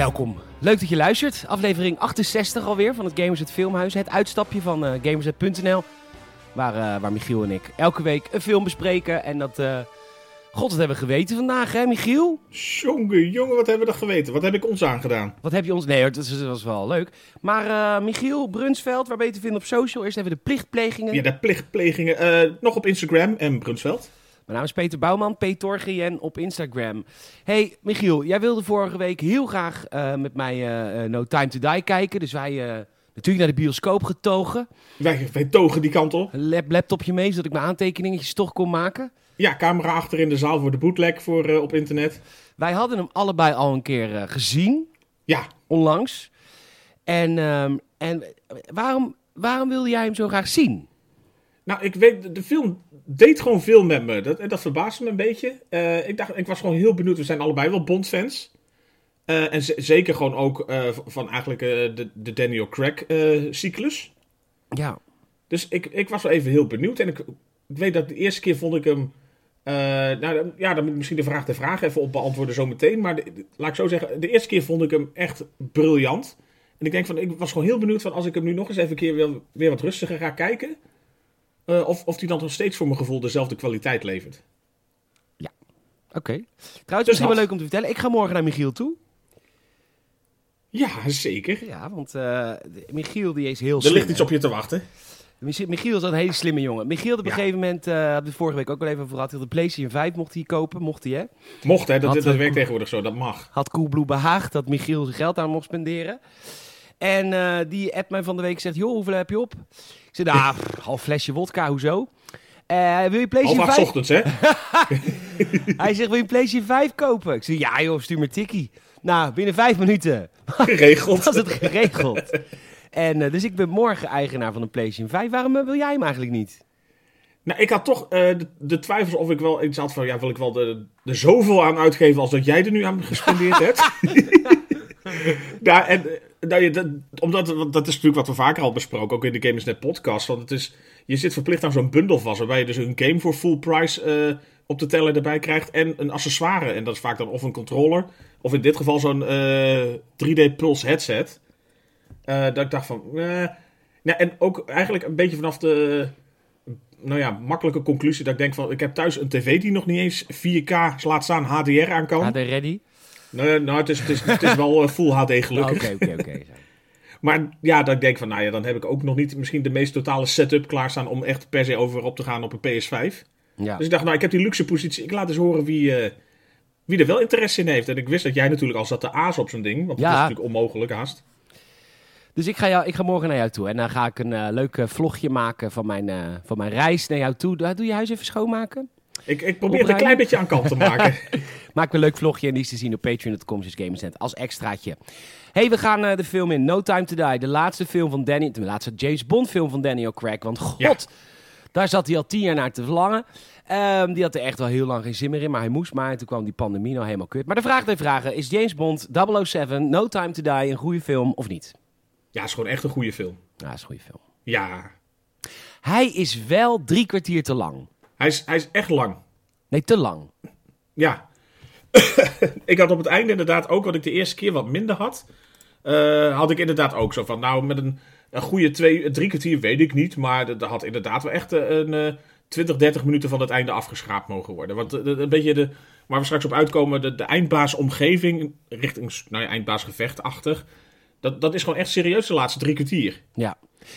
Welkom. Leuk dat je luistert. Aflevering 68 alweer van het Gamers het Filmhuis. Het uitstapje van uh, Gamersnet.nl. Waar, uh, waar Michiel en ik elke week een film bespreken. En dat... Uh, God, wat hebben we geweten vandaag, hè, Michiel? Jongen, jongen, wat hebben we dat geweten? Wat heb ik ons aangedaan? Wat heb je ons... Nee, dat was wel leuk. Maar Michiel Brunsveld, waar ben je te vinden op social? Eerst even de plichtplegingen. Ja, de plichtplegingen. nog op Instagram en Brunsveld. Mijn naam is Peter Bouwman, Petorgien op Instagram. Hey Michiel, jij wilde vorige week heel graag uh, met mij uh, No Time to Die kijken. Dus wij natuurlijk naar de bioscoop getogen. Wij, wij togen die kant op. Lap, laptopje mee, zodat ik mijn aantekeningetjes toch kon maken. Ja, camera achter in de zaal voor de bootleg voor, op internet. Wij hadden hem allebei al een keer gezien. Ja. Onlangs. En, um, en waarom, waarom wilde jij hem zo graag zien? Nou, ik weet, de film deed gewoon veel met me. Dat, dat verbaasde me een beetje. Uh, ik, dacht, ik was gewoon heel benieuwd. We zijn allebei wel Bond-fans. Uh, en zeker gewoon ook uh, van eigenlijk de, de Daniel Craig-cyclus. ja. Dus ik, ik was wel even heel benieuwd. En ik, ik weet dat de eerste keer vond ik hem... nou, ja, dan moet ik misschien de vraag de vraag even op beantwoorden zometeen. Maar laat ik zo zeggen, de eerste keer vond ik hem echt briljant. En ik denk van, ik was gewoon heel benieuwd van als ik hem nu nog eens even een keer weer, weer wat rustiger ga kijken uh, of, of die dan nog steeds voor mijn gevoel dezelfde kwaliteit levert. Ja, oké. Okay. Trouwens, misschien wel leuk om te vertellen. Ik ga morgen naar Michiel toe. Ja, zeker. Ja, want uh, Michiel die is heel slim. Er ligt iets op je te wachten. Michiel is een hele slimme jongen. Michiel op een gegeven moment, uh, hadden we vorige week ook al even over gehad, de PlayStation 5 mocht hij kopen. Mocht hij, hè? Mocht, hè? Dat, had, dat werkt tegenwoordig zo, dat mag. Had Coolblue behaagd dat Michiel zijn geld aan mocht spenderen. En uh, die app mij van de week zegt, joh, hoeveel heb je op? Ik zei, nou, half flesje wodka, hoezo? Uh, wil je PlayStation 5? ochtends, hè? Hij zegt, wil je PlayStation 5 kopen? Ik zei, ja joh, stuur me tikkie. Nou, binnen vijf minuten. Geregeld. was het geregeld. en uh, dus ik ben morgen eigenaar van een PlayStation 5. Waarom wil jij hem eigenlijk niet? Nou, ik had toch uh, de, de, twijfels of ik wel iets had van, ja, wil ik wel de, de zoveel aan uitgeven als dat jij er nu aan gespendeerd hebt? nou, en nou, dat, omdat, dat is natuurlijk wat we vaker al besproken, ook in de Gamersnet podcast. Want het is, je zit verplicht aan zo'n bundel vast, waarbij je dus een game voor full price uh, op de teller erbij krijgt en een accessoire. En dat is vaak dan of een controller, of in dit geval zo'n uh, 3D Pulse headset. Uh, dat ik dacht van, nou, en ook eigenlijk een beetje vanaf de, nou ja, makkelijke conclusie dat ik denk van, ik heb thuis een tv die nog niet eens 4K, laat staan HDR aan kan. HD ready? Nee, nou, het is, het is, het is wel Full HD gelukkig. Oké, oké, oké. Maar ja, dat ik denk van, nou ja, dan heb ik ook nog niet misschien de meest totale setup klaarstaan om echt per se over op te gaan op een PS5. Ja. Dus ik dacht, nou, ik heb die luxe positie. Ik laat eens horen wie, uh, wie er wel interesse in heeft. En ik wist dat jij natuurlijk al zat te aas op zo'n ding. Want ja. dat is natuurlijk onmogelijk haast. Dus ik ga, jou, ik ga morgen naar jou toe. En dan ga ik een uh, leuk vlogje maken van mijn, uh, van mijn reis naar jou toe. Doe je huis even schoonmaken? Ik, ik probeer het een klein beetje aan kant te maken. Maak een leuk vlogje en die is te zien op patreon.com gamersnet als extraatje. hey, we gaan uh, de film in No Time to Die. De laatste film van Danny, de laatste James Bond film van Daniel Craig. Want god, daar zat hij al tien jaar naar te verlangen. Um, die had er echt wel heel lang geen zin meer in, maar hij moest maar. En toen kwam die pandemie nou helemaal kut. Maar de vraag der vragen, is James Bond 007 No Time to Die een goede film of niet? Ja, is gewoon echt een goede film. Ja, is een goede film. Ja. Hij is wel drie kwartier te lang. Hij is, hij is echt lang. Nee, te lang. Ja. ik had op het einde inderdaad ook, wat ik de eerste keer wat minder had, uh, had ik inderdaad ook zo van, nou, met een, een goede twee, drie kwartier weet ik niet, maar dat had inderdaad wel echt een uh, 20, 30 minuten van het einde afgeschraapt mogen worden. Want uh, een beetje de, waar we straks op uitkomen, de, de eindbaasomgeving, richting nou ja, eindbaasgevechtachtig, dat, dat is gewoon echt serieus de laatste drie kwartier. Ja.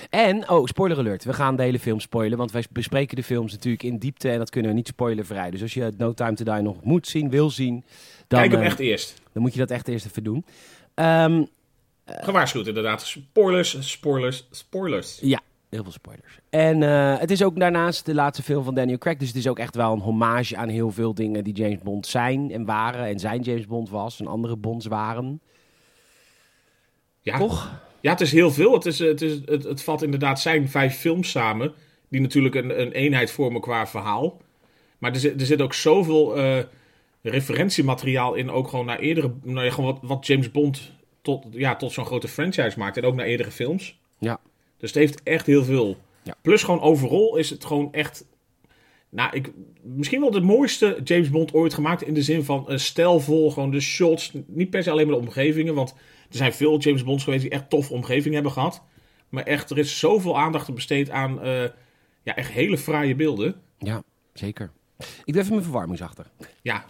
En, oh, spoiler alert. We gaan de hele film spoilen, want wij bespreken de films natuurlijk in diepte en dat kunnen we niet spoilervrij. Dus als je No Time to Die nog moet zien, wil zien, dan... Kijk hem echt eerst. Dan moet je dat echt eerst even doen. Um, Gewaarschuwd inderdaad. Spoilers, spoilers, spoilers. Ja, heel veel spoilers. En uh, het is ook daarnaast de laatste film van Daniel Craig. Dus het is ook echt wel een hommage aan heel veel dingen die James Bond zijn en waren. En zijn James Bond was en andere Bonds waren. Ja. Toch? Ja, het is heel veel. Het, is, het, is, het, het vat inderdaad zijn vijf films samen. Die natuurlijk een, een eenheid vormen qua verhaal. Maar er zit, er zit ook zoveel uh, referentiemateriaal in. Ook gewoon naar eerdere. Nou ja, gewoon wat, wat James Bond tot, ja, tot zo'n grote franchise maakt. En ook naar eerdere films. Ja. Dus het heeft echt heel veel. Ja. Plus gewoon overal is het gewoon echt. Nou, ik, misschien wel de mooiste James Bond ooit gemaakt. In de zin van uh, stijlvol, gewoon de shots. Niet per se alleen maar de omgevingen. Want zijn veel James Bonds geweest die echt toffe omgevingen hebben gehad. Maar echt, er is zoveel aandacht besteed aan uh, ja, echt hele fraaie beelden. Ja, zeker. Ik doe even mijn verwarming achter. Ja.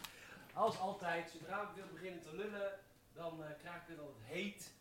Als altijd, zodra ik wil beginnen te lullen, dan uh, krijg ik dat het heet.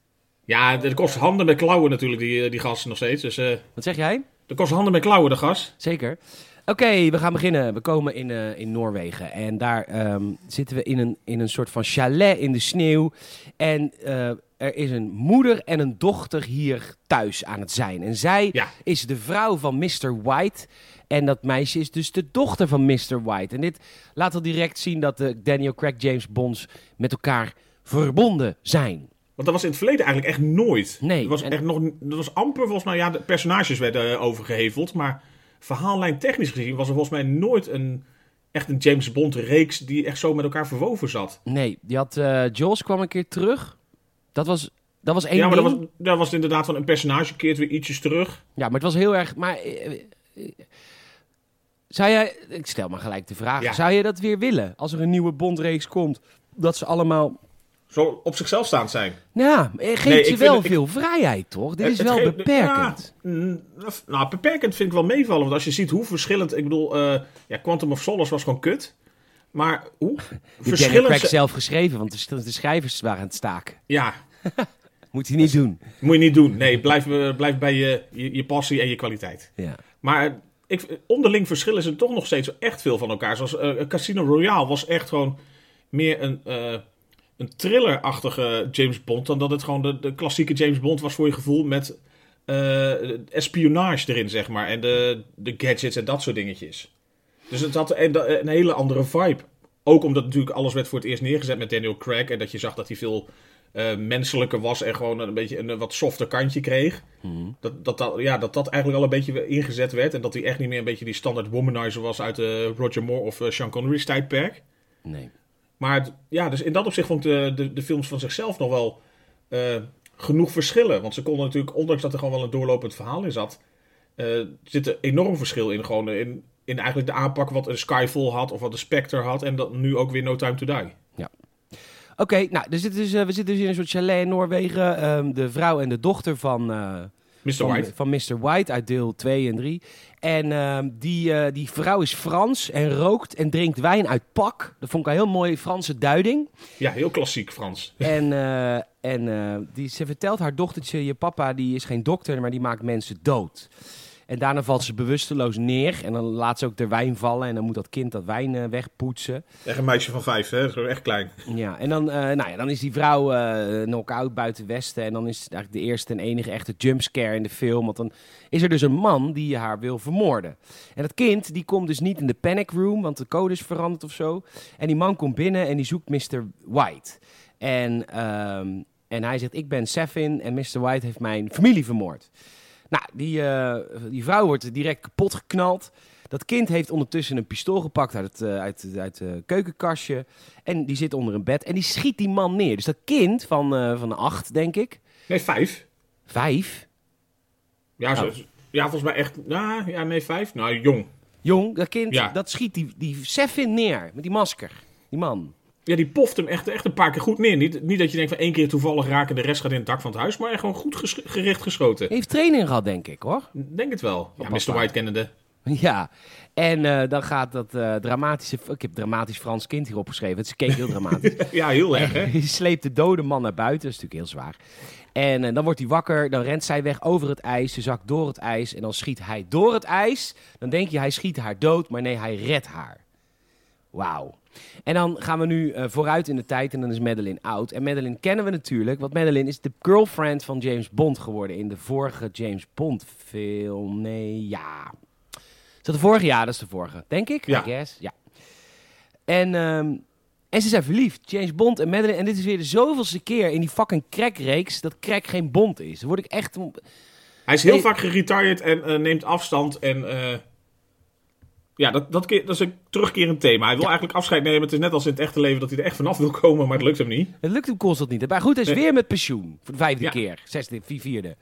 Ja, dat kost handen met klauwen natuurlijk, die, die gas nog steeds. Dus, uh, Wat zeg jij? Dat kost handen met klauwen, de gas. Zeker. Oké, we gaan beginnen. We komen in, uh, in Noorwegen. En daar um, zitten we in een, in een soort van chalet in de sneeuw. En uh, er is een moeder en een dochter hier thuis aan het zijn. En zij ja. is de vrouw van Mr. White. En dat meisje is dus de dochter van Mr. White. En dit laat al direct zien dat de Daniel Craig James Bonds met elkaar verbonden zijn. Want dat was in het verleden eigenlijk echt nooit. Nee. Dat was, en... echt nog, dat was amper volgens mij, ja, de personages werden uh, overgeheveld. Maar verhaallijn technisch gezien was er volgens mij nooit een, echt een James Bond reeks die echt zo met elkaar verwoven zat. Nee, die had, uh, Jules kwam een keer terug. Dat was, dat was één Ja, maar ding. dat was, dat was inderdaad van een personage keert weer ietsjes terug. Ja, maar het was heel erg... Maar, uh, zou jij... Ik stel maar gelijk de vraag. Ja. Zou je dat weer willen? Als er een nieuwe Bondreeks komt, dat ze allemaal... Zo op zichzelf staand zijn. Ja, geeft Nee, ik wel het- veel vrijheid, toch? Dit Het- is wel geeft- beperkend. Mm, nou, beperkend vind ik wel meevallen. Want als je ziet hoe verschillend... Ik bedoel, eh, ja, Quantum of Solace was gewoon kut. Maar hoe verschillend... Ze- zelf geschreven, want de, schrijvers waren aan het staken. Ja, Moet hij niet doen. moet je niet doen. Nee, blijf, eh, blijf bij je, je, je passie en je kwaliteit. Ja. Maar ik, onderling verschillen ze toch nog steeds echt veel van elkaar. Zoals eh, Casino Royale was echt gewoon meer een, eh, een thriller-achtige James Bond... dan dat het gewoon de, de klassieke James Bond was voor je gevoel... met eh, espionage erin, zeg maar. En de, de gadgets en dat soort dingetjes. Dus het had een, een hele andere vibe. Ook omdat natuurlijk alles werd voor het eerst neergezet met Daniel Craig... en dat je zag dat hij veel eh, menselijker was... en gewoon een beetje een, wat softer kantje kreeg. Dat, dat, dat, ja, dat dat eigenlijk al een beetje ingezet werd. En dat hij echt niet meer een beetje die standaard womanizer was uit de Roger Moore of eh, Sean Connery's tijdperk. Nee. Maar ja, dus in dat opzicht vond ik de, de, de films van zichzelf nog wel genoeg verschillen. Want ze konden natuurlijk, ondanks dat er gewoon wel een doorlopend verhaal in zat, zit er enorm verschil in. Gewoon in, in eigenlijk de aanpak wat een Skyfall had of wat een Spectre had. En dat nu ook weer No Time to Die. Oké, nou, er zit dus, eh, we zitten dus in een soort chalet in Noorwegen. Ehm, de vrouw en de dochter van, eh, Mr. van, White. van Mr. White uit deel 2 en 3. En ehm, die, eh, die vrouw is Frans en rookt en drinkt wijn uit pak. Dat vond ik een heel mooie Franse duiding. Ja, heel klassiek Frans. En, en die, ze vertelt haar dochtertje, je papa die is geen dokter, maar die maakt mensen dood. En daarna valt ze bewusteloos neer en dan laat ze ook de wijn vallen en dan moet dat kind dat wijn eh, wegpoetsen. Echt een meisje van vijf, hè? Gewoon echt klein. Ja, en dan, eh, nou ja, dan is die vrouw eh knock-out buiten Westen. En dan is het eigenlijk de eerste en enige echte jumpscare in de film. Want dan is er dus een man die haar wil vermoorden. En dat kind, die komt dus niet in de panic room, want de code is veranderd of zo. En die man komt binnen en die zoekt Mr. White. En, ehm, en hij zegt, ik ben Sefin en Mr. White heeft mijn familie vermoord. Nou, die, eh, die vrouw wordt direct kapot geknald. Dat kind heeft ondertussen een pistool gepakt uit het, eh, uit, uit het keukenkastje. En die zit onder een bed. En die schiet die man neer. Dus dat kind van, van acht, denk ik. Nee, vijf. Vijf. Ja, zo, Oh. ja volgens mij echt. Nou, ja, nee, vijf. Nou, jong. Jong, dat kind, Ja. dat schiet die, die Sefin neer. Met die masker. Die man. Ja, die poft hem echt, echt een paar keer goed neer. Niet, niet dat je denkt van één keer toevallig raken, de rest gaat in het dak van het huis. Maar gewoon goed ges- gericht geschoten. Heeft training gehad, denk ik, hoor. Denk het wel. Ja. Mr. White kennende. Ja, en eh, dan gaat dat eh, dramatische... Ik heb dramatisch Frans kind hierop geschreven. Het keek heel dramatisch. Ja, heel erg, hè? Hij sleept de dode man naar buiten. Dat is natuurlijk heel zwaar. En eh, dan wordt hij wakker. Dan rent zij weg over het ijs. Ze zakt door het ijs. En dan schiet hij door het ijs. Dan denk je, hij schiet haar dood. Maar nee, hij redt haar. Wauw. En dan gaan we nu eh, vooruit in de tijd. En dan is Madeline oud. En Madeline kennen we natuurlijk. Want Madeline is de girlfriend van James Bond geworden. In de vorige James Bond film. Nee, ja. Is dat de vorige? Ja, dat is de vorige. Denk ik? Ja. I guess. Ja. En, ehm, en ze zijn verliefd. James Bond en Madeline. En dit is weer de zoveelste keer in die fucking crack-reeks dat crack geen Bond is. Dan word ik echt... Hij is heel Nee. vaak geretired en eh, neemt afstand. En eh, Ja, dat, dat, dat is een terugkerend thema. Hij wil eigenlijk afscheid nemen. Het is net als in het echte leven dat hij er echt vanaf wil komen, maar het lukt hem niet. Het lukt hem constant niet. Maar goed, hij is Nee. weer met pensioen. Voor de vijfde Ja. keer. Zesde, vi- vierde.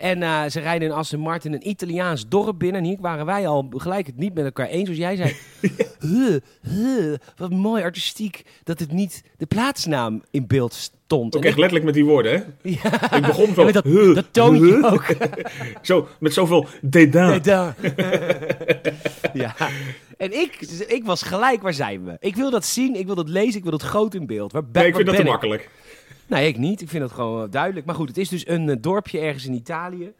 En eh, ze rijden in Aston Martin een Italiaans dorp binnen. En hier waren wij al gelijk het niet met elkaar eens. Zoals jij zei. Huh, huh, wat mooi artistiek dat het niet de plaatsnaam in beeld stond. Ook En echt letterlijk met die woorden, hè? Ja. Ik begon zo. Dat, huh, dat toontje ook. Zo, met zoveel dédain. Ja. En ik, ik was gelijk, waar zijn we? Ik wil dat zien, ik wil dat lezen, ik wil dat groot in beeld. Waar, Nee, ik vind dat te makkelijk. Nee, ik niet. Ik vind dat gewoon eh, duidelijk. Maar goed, het is dus een eh, dorpje ergens in Italië.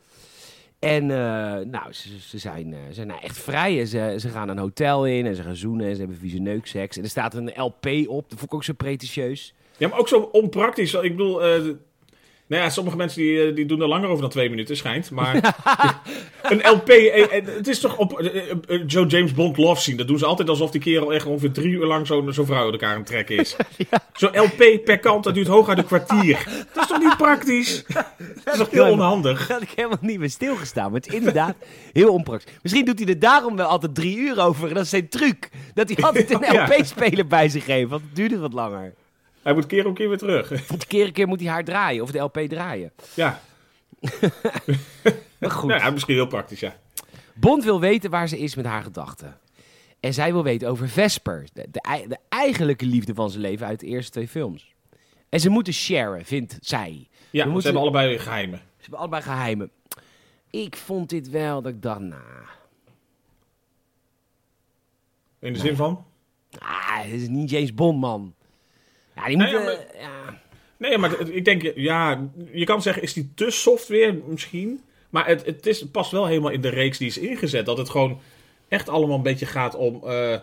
En eh, nou, ze, zijn, zijn nou echt vrij. Ze, ze gaan een hotel in en ze gaan zoenen en ze hebben vieze neukseks. En er staat een LP op. Dat vond ik ook zo pretentieus. Ja, maar ook zo onpraktisch. Ik bedoel, eh, nou ja, sommige mensen die, eh, die doen er langer over dan twee minuten, schijnt. Maar een LP, eh, eh, het is toch op Joe James Bond love scene. Dat doen ze altijd alsof die kerel echt ongeveer drie uur lang zo'n zo vrouw uit elkaar aan het trekken is. Zo'n LP per kant, dat duurt hooguit een kwartier. Dat is toch niet praktisch? Dat is toch heel onhandig? Daar had ik helemaal niet meer stilgestaan. Maar het is inderdaad heel onpraktisch. Misschien doet hij er daarom wel altijd drie uur over. En dat is zijn truc. Dat hij altijd een Ja. LP-speler bij zich heeft. Want het duurde wat langer. Hij moet keer op keer weer terug. Want keer een keer moet hij haar draaien. Of de LP draaien. Ja, Maar goed. ja misschien heel praktisch, ja. Bond wil weten waar ze is met haar gedachten. En zij wil weten over Vesper, de, de, de eigenlijke liefde van zijn leven uit de eerste twee films. En ze moeten sharen, vindt zij. Ja, We ze moeten- hebben allebei geheimen. Ze hebben allebei geheimen. Ik vond dit wel dat ik dacht, nou, In de zin van? ah, dit is niet James Bond, man. Ja, die Nee, moeten... maar- ja. Nee, maar ik denk, ja, je kan zeggen, is die te software misschien? Maar het, het, is, het past wel helemaal in de reeks die is ingezet. Dat het gewoon echt allemaal een beetje gaat om... eh,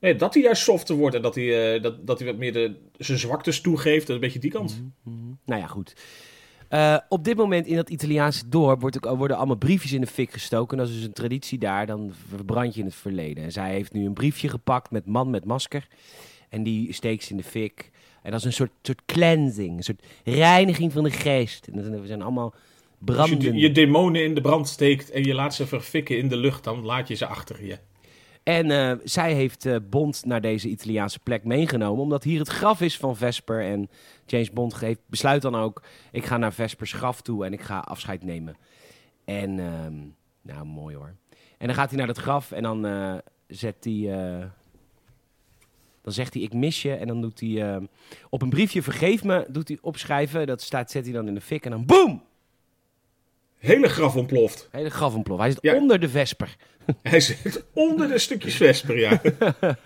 nee, dat hij juist softer wordt en dat hij, eh, dat, dat hij wat meer de, zijn zwaktes toegeeft. Een beetje die kant. Nou ja, goed. Eh, op dit moment in dat Italiaanse dorp wordt ook, worden allemaal briefjes in de fik gestoken. En dat is dus een traditie daar, dan verbrand je in het verleden. En zij heeft nu een briefje gepakt met man met masker. En die steekt ze in de fik. En dat is een soort, soort cleansing, een soort reiniging van de geest. En we zijn allemaal Als je branden. je demonen in de brand steekt en je laat ze verfikken in de lucht, dan laat je ze achter je. En eh, zij heeft eh, Bond naar deze Italiaanse plek meegenomen. Omdat hier het graf is van Vesper. En James Bond geeft, besluit dan ook... ik ga naar Vespers graf toe en ik ga afscheid nemen. En, ehm, nou, mooi hoor. En dan gaat hij naar dat graf en dan eh, zet hij... dan zegt hij, ik mis je. En dan doet hij eh, op een briefje, vergeef me, doet hij opschrijven. Dat staat, zet hij dan in de fik en dan boem! Hele graf ontploft. Hele graf ontploft. Hij zit Ja. onder de Vesper. Hij zit onder de stukjes Vesper, ja.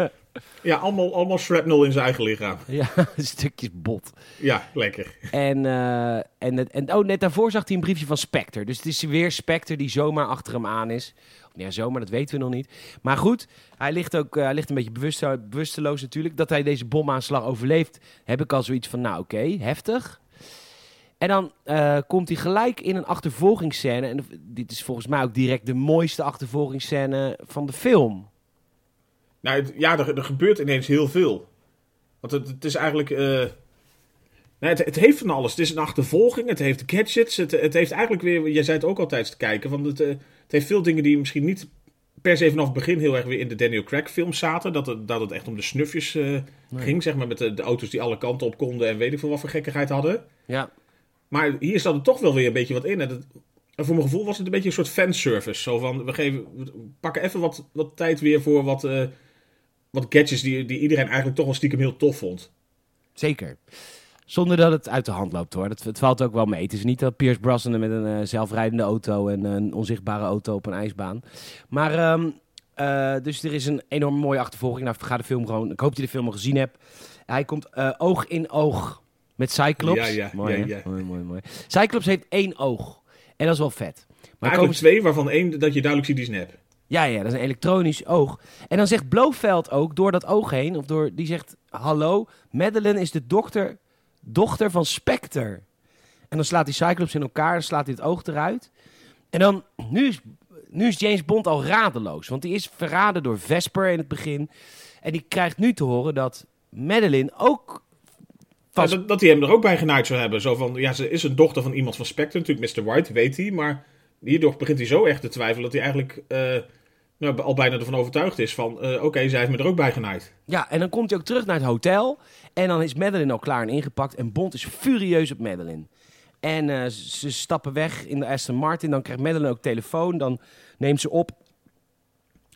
ja, allemaal, allemaal shrapnel in zijn eigen lichaam. Ja, stukjes bot. Ja, lekker. En, eh, en, en oh, net daarvoor zag hij een briefje van Spectre. Dus het is weer Spectre die zomaar achter hem aan is. Ja, zomaar, dat weten we nog niet. Maar goed, hij ligt ook eh, hij ligt een beetje bewust, bewusteloos natuurlijk. Dat hij deze bomaanslag overleeft, heb ik al zoiets van, nou oké, heftig. En dan eh, komt hij gelijk in een achtervolgingsscène. En dit is volgens mij ook direct de mooiste achtervolgingsscène van de film. Nou, het- ja, er, er gebeurt ineens heel veel. Want het, het is eigenlijk. eh, het, het heeft van alles. Het is een achtervolging, het heeft gadgets. Het, het heeft eigenlijk weer. Jij zei het ook altijd te kijken. Want het, eh, het heeft veel dingen die misschien niet per se vanaf het begin heel erg weer in de Daniel Craig film zaten. Dat het, dat het echt om de snufjes ging, zeg maar. Met de, de auto's die alle kanten op konden en weet ik veel wat voor gekkigheid hadden. Ja, Maar hier zat er toch wel weer een beetje wat in. En, en voor mijn gevoel was het een beetje een soort fanservice. Zo van, we, geven, pakken even wat, wat tijd weer voor wat, eh, wat gadgets die, die iedereen eigenlijk toch wel stiekem heel tof vond. Zeker. Zonder dat het uit de hand loopt hoor. Het, het valt ook wel mee. Het is niet dat Pierce Brosnan met een eh, zelfrijdende auto en een onzichtbare auto op een ijsbaan. Maar ehm, eh, dus er is een enorm mooie achtervolging. Nou, ga de film gewoon. Ik hoop dat je de film al gezien hebt. Hij komt oog in oog met Cyclops. Ja, ja, mooi, ja, mooi, mooi, mooi. Cyclops heeft één oog. En dat is wel vet. Maar Maar komen eigenlijk twee, waarvan één dat je duidelijk ziet die snap. ja, ja, dat is een elektronisch oog. En dan zegt Blofeld ook door dat oog heen, of door, die zegt: Hallo, Madeline is de dokter, dochter van Spectre. En dan slaat hij Cyclops in elkaar, dan slaat hij het oog eruit. En dan, nu is, nu is James Bond al radeloos, want die is verraden door Vesper in het begin. En die krijgt nu te horen dat Madeline ook Ja, dat, dat hij hem er ook bij genaaid zou hebben. Zo van, ja, ze is een dochter van iemand van Spectre. Natuurlijk, Mr. White weet hij. Maar hierdoor begint hij zo echt te twijfelen dat hij eigenlijk... eh, ja, al bijna ervan overtuigd is van... eh, Oké, zij heeft me er ook bij genaaid. Ja, en dan komt hij ook terug naar het hotel. En dan is Madeline al klaar en ingepakt. En Bond is furieus op Madeline. En eh, ze stappen weg in de Aston Martin. Dan krijgt Madeline ook telefoon. Dan neemt ze op.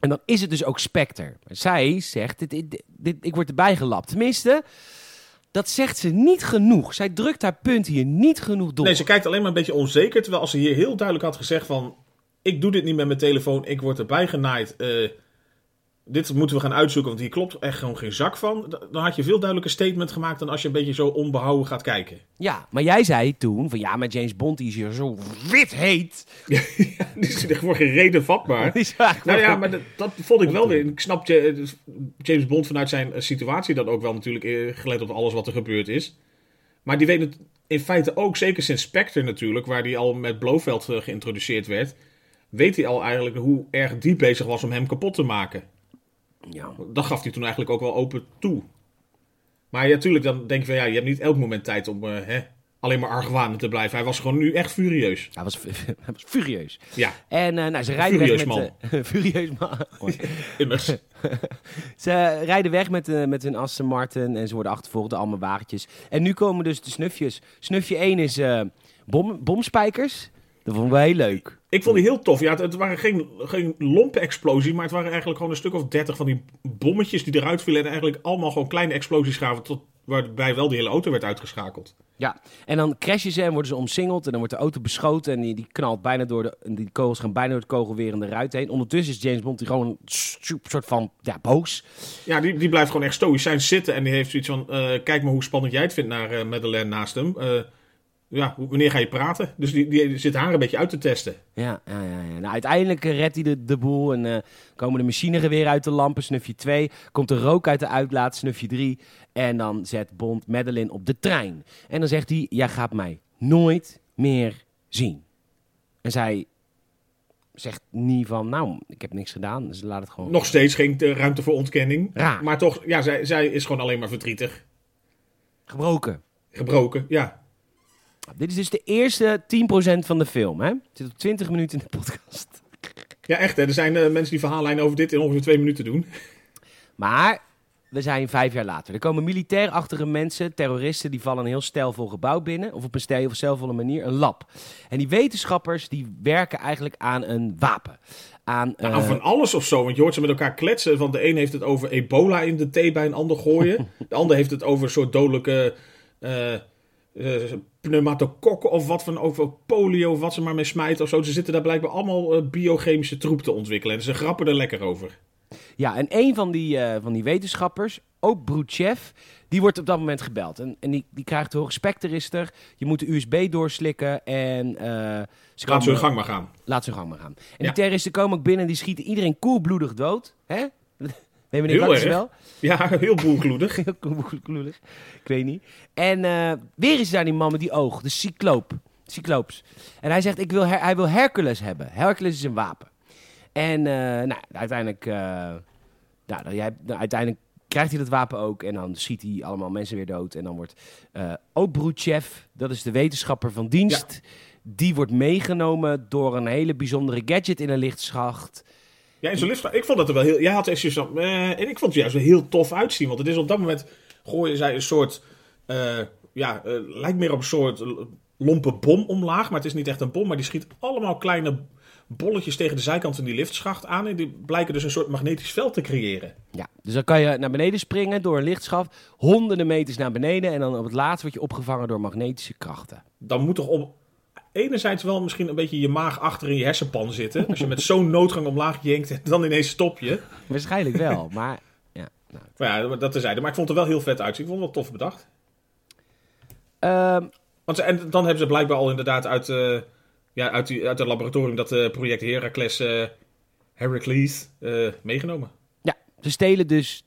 En dan is het dus ook Spectre. Zij zegt, dit, dit, dit- ik word erbij gelapt. Tenminste, dat zegt ze niet genoeg. Zij drukt haar punt hier niet genoeg door. Nee, ze kijkt alleen maar een beetje onzeker. Terwijl als ze hier heel duidelijk had gezegd van... Ik doe dit niet met mijn telefoon, ik word erbij genaaid. eh, dit moeten we gaan uitzoeken, want hier klopt echt gewoon geen zak van. Dan had je veel duidelijker statement gemaakt dan als je een beetje zo onbehouden gaat kijken. Ja, maar jij zei toen van ja, maar James Bond die is hier zo wit heet. ja, die is er voor geen reden vatbaar. Nou ja, maar dat, dat vond ik wel weer. Ik snap je, eh, James Bond vanuit zijn eh, situatie dan ook wel natuurlijk, eh, gelet op alles wat er gebeurd is. Maar die weet het in feite ook, zeker sinds Spectre natuurlijk, waar die al met Blofeld geïntroduceerd werd, weet hij al eigenlijk hoe erg die bezig was om hem kapot te maken. Ja. Dat gaf hij toen eigenlijk ook wel open toe. Maar ja, natuurlijk, dan denk je van ja, je hebt niet elk moment tijd om eh, hè, alleen maar argwanend te blijven. Hij was gewoon nu echt furieus. Hij was, hij was furieus. Ja, En eh, nou, ze rijden Furieus weg met... eh, furieus man. Immers. ze rijden weg met, eh, met hun Aston Martin en ze worden achtervolgd door allemaal wagentjes. En nu komen dus de snufjes. Snufje 1 is eh, bom, bomspijkers. Dat vonden heel leuk. Ik vond die heel tof. Ja, het, het waren geen, geen lompe explosie, maar het waren eigenlijk gewoon een stuk of dertig van die bommetjes die eruit vielen. En eigenlijk allemaal gewoon kleine explosies gaven, tot, waarbij wel die hele auto werd uitgeschakeld. Ja, en dan crashen ze en worden ze omsingeld. En dan wordt de auto beschoten en die, die knalt bijna door de... en Die kogels gaan bijna door het kogelwerende ruit heen. Ondertussen is James Bond die gewoon een soort van... Ja, boos. Ja, die, die blijft gewoon echt stoïcijn zitten en die heeft zoiets van, eh, kijk maar hoe spannend jij het vindt naar eh Madeleine naast hem. Eh, ja, wanneer ga je praten? Dus die, die zit haar een beetje uit te testen. Ja, ja, ja. ja. Nou, uiteindelijk eh, redt hij de, de boel en eh, komen de machinegeweren uit de lampen, snufje 2. Komt er rook uit de uitlaat, snufje 3. En dan zet Bond Madeline op de trein. En dan zegt hij, jij gaat mij nooit meer zien. En zij zegt niet van, nou, ik heb niks gedaan, dus laat het gewoon... Nog steeds geen eh, ruimte voor ontkenning. Raar. Maar toch, ja, zij, zij is gewoon alleen maar verdrietig. Gebroken. Gebroken, ja. Dit is dus de eerste 10% van de film, hè? Het zit op 20 minuten in de podcast. Ja, echt hè. Er zijn eh, mensen die verhaallijnen over dit in ongeveer twee minuten doen. Maar we zijn vijf jaar later. Er komen militairachtige mensen, terroristen, die vallen een heel stijlvol gebouw binnen. Of op een stijl- of stijlvolle manier, een lab. En die wetenschappers die werken eigenlijk aan een wapen. Aan, Nou, eh, van alles of zo. Want je hoort ze met elkaar kletsen. Van de een heeft het over ebola in de thee bij een ander gooien. de ander heeft het over een soort dodelijke eh eh, pneumatokokken of wat van over polio of wat ze maar mee smijten of zo. Ze zitten daar blijkbaar allemaal eh, biochemische troep te ontwikkelen. En ze grappen er lekker over. Ja, en een van die, eh, van die wetenschappers, ook Bruchev, die wordt op dat moment gebeld. En, en die, die krijgt te horen, is er, je moet de USB doorslikken en... ze Laat ze hun gang maar gaan. Laat ze gang maar gaan. En Ja. die terroristen komen ook binnen en die schieten iedereen koelbloedig dood. Hè? Weet meneer Heel erg. wel? Ja, heel boelgloedig. Heel koelbloedig. Ik weet niet. En eh, weer is daar die man met die oog, de cycloop. Cycloops. En hij zegt, ik wil Her- hij wil Hercules hebben. Hercules is een wapen. En eh, nou, uiteindelijk, eh, nou, dan jij, uiteindelijk krijgt hij dat wapen ook. En dan schiet hij allemaal mensen weer dood. En dan wordt eh ook Bruchev, dat is de wetenschapper van dienst... Die wordt meegenomen door een hele bijzondere gadget in een lichtschacht. Ja, in zo'n lift. Ik vond dat er wel heel. Jij had echt van. eh, en ik vond het juist wel heel tof uitzien. Want het is op dat moment. gooien zij een soort. eh, ja, eh, lijkt meer op een soort lompe bom omlaag. Maar het is niet echt een bom. Maar die schiet allemaal kleine bolletjes tegen de zijkant van die liftschacht aan. En die blijken dus een soort magnetisch veld te creëren. Ja, dus dan kan je naar beneden springen door een lichtschacht, honderden meters naar beneden en dan op het laatst word je opgevangen door magnetische krachten. Dan moet toch om. Enerzijds wel misschien een beetje je maag achter in je hersenpan zitten. Als je met zo'n noodgang omlaag jenkt en dan ineens stop je. Waarschijnlijk wel, maar ja. Nou. Maar ja, dat terzijde. Maar ik vond het wel heel vet uitzien. Ik vond het wel tof bedacht. Ehm, Want ze, en dan hebben ze blijkbaar al inderdaad uit, eh, ja, uit, die, uit het laboratorium dat eh, project Heracles eh Heracles meegenomen. ja, ze stelen dus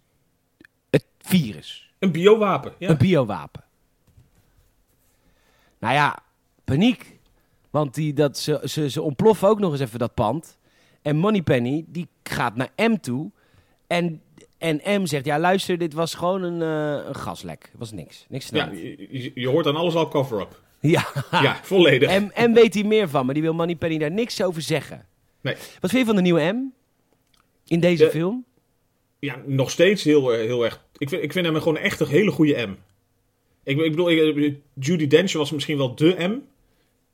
het virus, Een biowapen. Ja. een biowapen. Nou ja, paniek. Want die, dat, ze, ze, ze ontploffen ook nog eens even dat pand. En Moneypenny, die gaat naar M toe. En, en M zegt, ja luister, dit was gewoon een, eh, een gaslek. Het was niks. Niks ja, je, hoort dan alles al cover-up. Ja. Ja, volledig. En, en weet hij meer van, maar die wil Moneypenny daar niks over zeggen. Nee. Wat vind je van de nieuwe M? In deze De- film? Ja, nog steeds heel, eh, heel erg. Ik vind, ik vind hem gewoon echt een hele goede M. Ik, ik bedoel, ik- Judy Dench was misschien wel de M.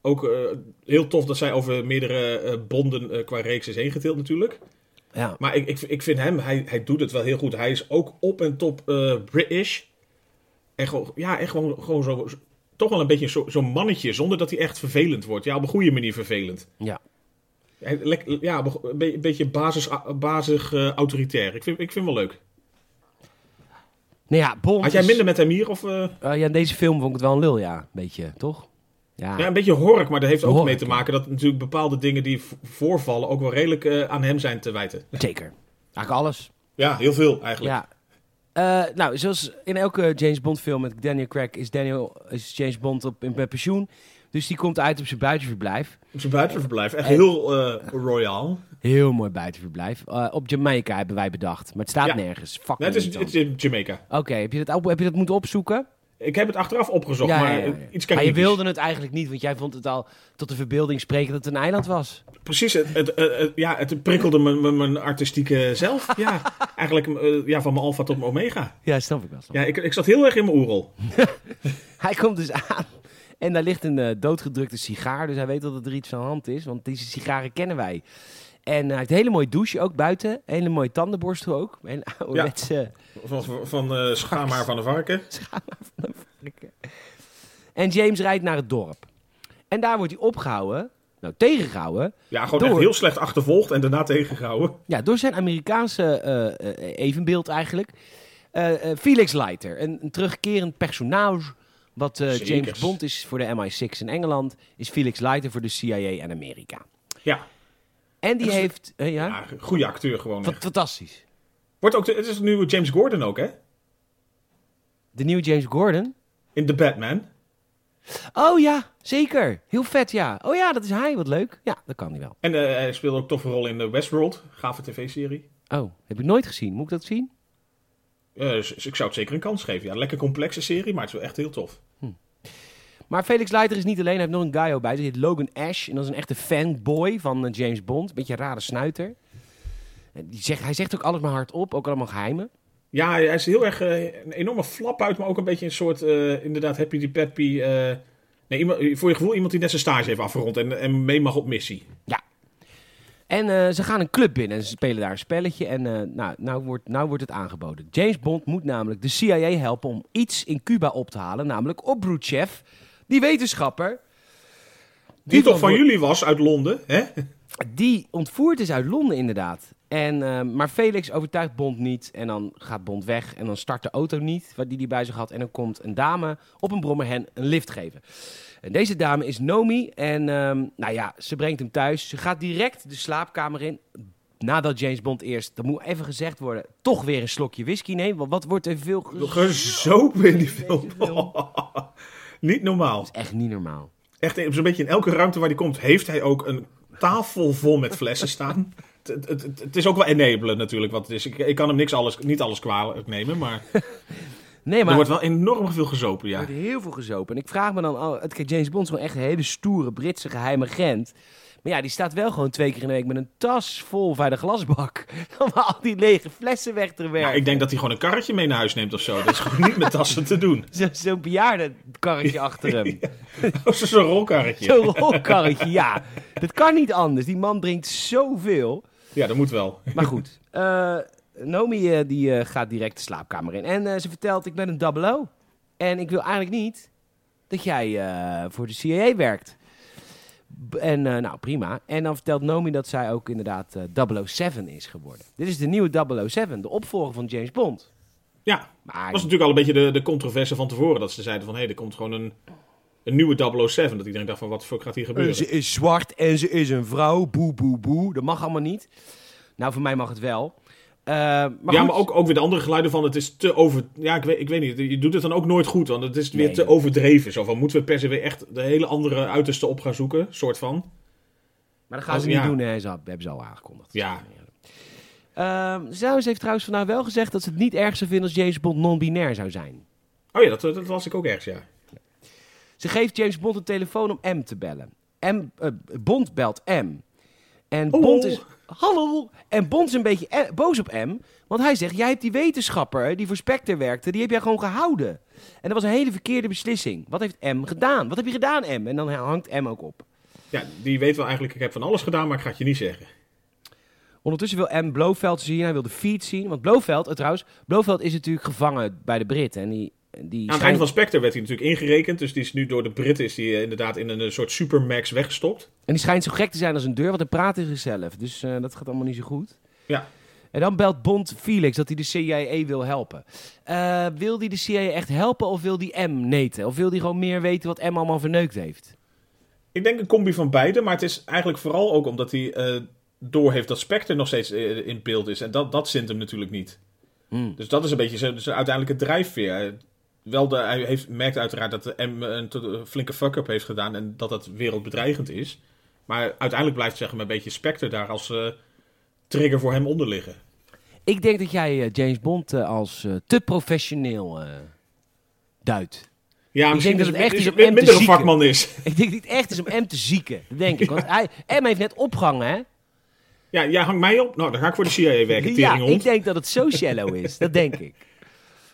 Ook eh, heel tof dat zij over meerdere eh, bonden eh, qua reeks is heen getild natuurlijk. Ja. Maar ik, ik, ik vind hem, hij, hij doet het wel heel goed. Hij is ook op en top British. En gewoon, ja, echt gewoon, gewoon zo, zo- toch wel een beetje zo- zo'n mannetje, zonder dat hij echt vervelend wordt. Ja, op een goede manier vervelend. Ja. Hij- lek- Ja, een be- een beetje basis, bazig eh, autoritair. Ik vind, ik vind hem wel leuk. Nou ja, Bond Had jij minder met hem hier? Of, ja, in deze film vond ik het wel een lul, ja. Een beetje, toch? Ja. Ja, een beetje hork, maar dat heeft ook Hork, mee te maken dat natuurlijk bepaalde dingen die voorvallen ook wel redelijk eh, aan hem zijn te wijten. Zeker. Eigenlijk alles. Ja, heel veel eigenlijk. Ja. Eh, nou, zoals in elke James Bond film met Daniel Craig is, Daniel, is James Bond op, in met pensioen. Dus die komt uit op zijn buitenverblijf. Op zijn buitenverblijf. Echt En- heel eh, royaal. Heel mooi buitenverblijf. Op Jamaica hebben wij bedacht. Maar het staat Ja. nergens. Fuck Nee, het, is, het is in Jamaica. Oké, heb, je dat heb je dat moeten opzoeken? Ik heb het achteraf opgezocht, maar iets maar je wilde het eigenlijk niet, want jij vond het al tot de verbeelding spreken dat het een eiland was. Precies, het, het, ja, het prikkelde mijn, mijn, artistieke zelf. Ja, eigenlijk eh, ja, van mijn alfa tot mijn omega. Ja, snap ik wel. snap ik. Ja, ik, ik zat heel erg in mijn oerol. Hij komt dus aan en daar ligt een eh, doodgedrukte sigaar. Dus hij weet dat er iets aan de hand is, want deze sigaren kennen wij. En hij heeft een hele mooie douche ook buiten. Een hele mooie tandenborstel ook. Ouderwetse Van, van, van eh, schaamhaar van de varken. schaamhaar van een varken. En James rijdt naar het dorp. En daar wordt hij opgehouden, nou tegengehouden, Ja, gewoon Door. echt heel slecht achtervolgd en daarna tegengehouden. ja, door zijn Amerikaanse eh, eh, evenbeeld eigenlijk. Felix Leiter, een, een terugkerend personage. Wat. James Bond is voor de MI6 in Engeland, is Felix Leiter voor de CIA in Amerika. Ja, En die heeft. eh, ja, ja goede acteur gewoon. Echt. fantastisch. Wordt ook de, het is de nieuwe James Gordon ook, hè? De nieuwe James Gordon. In The Batman. Oh ja, zeker. Heel vet, ja. Oh ja, dat is hij. Wat leuk. Ja, dat kan hij wel. En eh, hij speelde ook een toffe rol in The Westworld. Gave tv-serie. Oh, heb ik nooit gezien. Moet ik dat zien? Eh, dus ik zou het zeker een kans geven. Ja, lekker complexe serie, maar het is wel echt heel tof. Maar Felix Leiter is niet alleen. Hij heeft nog een guy bij. zich. Heet Logan Ash. En dat is een echte fanboy van eh, James Bond. Beetje een rare snuiter. En Die zegt, hij zegt ook alles maar hardop. Ook allemaal geheimen. Ja, hij is heel erg eh, een enorme flap uit, maar ook een beetje een soort, eh, inderdaad, happy die peppy. eh, nee, iemand, voor je gevoel iemand die net zijn stage heeft afgerond en, en mee mag op missie. En eh, ze gaan een club binnen en ze spelen daar een spelletje. En eh, nou, nou, wordt, nou wordt het aangeboden. James Bond moet namelijk de CIA helpen om iets in Cuba op te halen. Namelijk Obruchev, die wetenschapper. Die toch van jullie was uit Londen, hè? Die ontvoerd is uit Londen inderdaad. En, eh, maar Felix overtuigt Bond niet. En dan gaat Bond weg. En dan start de auto niet, wat die hij bij zich had. En dan komt een dame op een brommer hen een lift geven. En deze dame is Nomi. En ehm, nou ja, ze brengt hem thuis. Ze gaat direct de slaapkamer in. Nadat James Bond eerst, dat moet even gezegd worden, toch weer een slokje whisky neemt. Want wat wordt er veel ge- Gezopen in die film. Niet normaal. Echt niet normaal. Echt, zo'n beetje in elke ruimte waar hij komt, heeft hij ook een tafel vol met flessen staan. Het, het, het, het is ook wel enabelen natuurlijk wat het is. Ik, ik kan hem niks alles, niet alles kwalijk nemen, maar Nee, er maar wordt wel enorm veel gezopen, ja. Er wordt heel veel gezopen. En ik vraag me dan, al, James Bond is gewoon echt een hele stoere Britse geheime agent. Maar ja, die staat wel gewoon twee keer in de week met een tas vol bij de glasbak. Om al die lege flessen weg te Ja, werken. ik denk dat hij gewoon een karretje mee naar huis neemt of zo. Dat is gewoon niet met tassen te doen. Zo- Zo'n bejaardenkarretje achter hem. Of zo'n rolkarretje. Zo'n rolkarretje, ja. Dat kan niet anders. Die man drinkt zoveel. Ja, dat moet wel. Maar goed, eh Nomi eh, die, eh, gaat direct de slaapkamer in. En ze vertelt, ik ben een double O. En ik wil eigenlijk niet dat jij voor de CIA werkt. En eh, nou, prima. En dan vertelt Nomi dat zij ook inderdaad eh 007 is geworden. Dit is de nieuwe 007, de opvolger van James Bond. Ja, Maar dat was natuurlijk al een beetje de, de controverse van tevoren. Dat ze zeiden van, hé, er komt gewoon een, een nieuwe 007. Dat iedereen dacht van, wat fuck gaat hier gebeuren? ze is zwart en ze is een vrouw. Boe, boe, boe. Dat mag allemaal niet. Nou, voor mij mag het wel. Eh, maar ja, goed. maar ook, ook weer de andere geluiden van, het is te over... Ja, ik weet, ik weet niet, je doet het dan ook nooit goed. Want het is weer Nee. te overdreven. Zo van, moeten we per se weer echt de hele andere uiterste op gaan zoeken? Soort van. Maar dat gaan ze Oh, niet ja. doen, hè. Ze hebben ze al aangekondigd. Ja. Ehm Zouwens heeft trouwens vandaag wel gezegd dat ze het niet erg zou vinden als James Bond non-binair zou zijn. Oh ja, dat, dat was ik ook ergens, ja. Ze geeft James Bond een telefoon om M te bellen. M, eh, Bond belt M. En Oh. Bond is... hallo. En Bond is een beetje eh, boos op M. Want hij zegt, jij hebt die wetenschapper die voor Spectre werkte, die heb jij gewoon gehouden. En dat was een hele verkeerde beslissing. Wat heeft M gedaan? Wat heb je gedaan, M? En dan hangt M ook op. Ja, die weet wel eigenlijk, ik heb van alles gedaan, maar ik ga het je niet zeggen. Ondertussen wil M Blofeld zien, hij wil de feed zien. Want Blofeld, eh, trouwens, Blofeld is natuurlijk gevangen bij de Britten. En die, die Aan het einde van Spectre werd hij natuurlijk ingerekend. Dus die is nu door de Britten is die, eh, inderdaad in een eh, soort supermax weggestopt. En die schijnt zo gek te zijn als een deur, want hij praat tegen zichzelf. Dus eh, dat gaat allemaal niet zo goed. Ja. En dan belt Bond Felix dat hij de CIA wil helpen. Wil hij de CIA echt helpen of wil hij M neten? Of wil hij gewoon meer weten wat M allemaal verneukt heeft? Ik denk een combi van beide, maar het is eigenlijk vooral ook omdat hij eh doorheeft dat Spectre nog steeds in beeld is. En dat, dat zint hem natuurlijk niet. Hmm. Dus dat is een beetje zijn, zijn uiteindelijke drijfveer. Eh, Wel de, hij heeft, merkt uiteraard dat de M een, to- een flinke fuck-up heeft gedaan en dat dat wereldbedreigend is. Maar uiteindelijk blijft zeg maar, een beetje Spectre daar als eh, trigger voor hem onder liggen. Ik denk dat jij eh, James Bond eh, als eh, te professioneel eh duidt. Ja, Ik misschien denk dat het echt is is om hem te minder een zieken. vakman is. Ik denk dat het echt is om M te zieken. Dat denk ik. Want hij, M heeft net opgehangen, hè? Ja, jij hangt mij op. Nou, dan ga ik voor de CIA werken, Ja, ik denk dat het zo shallow is. Dat denk ik.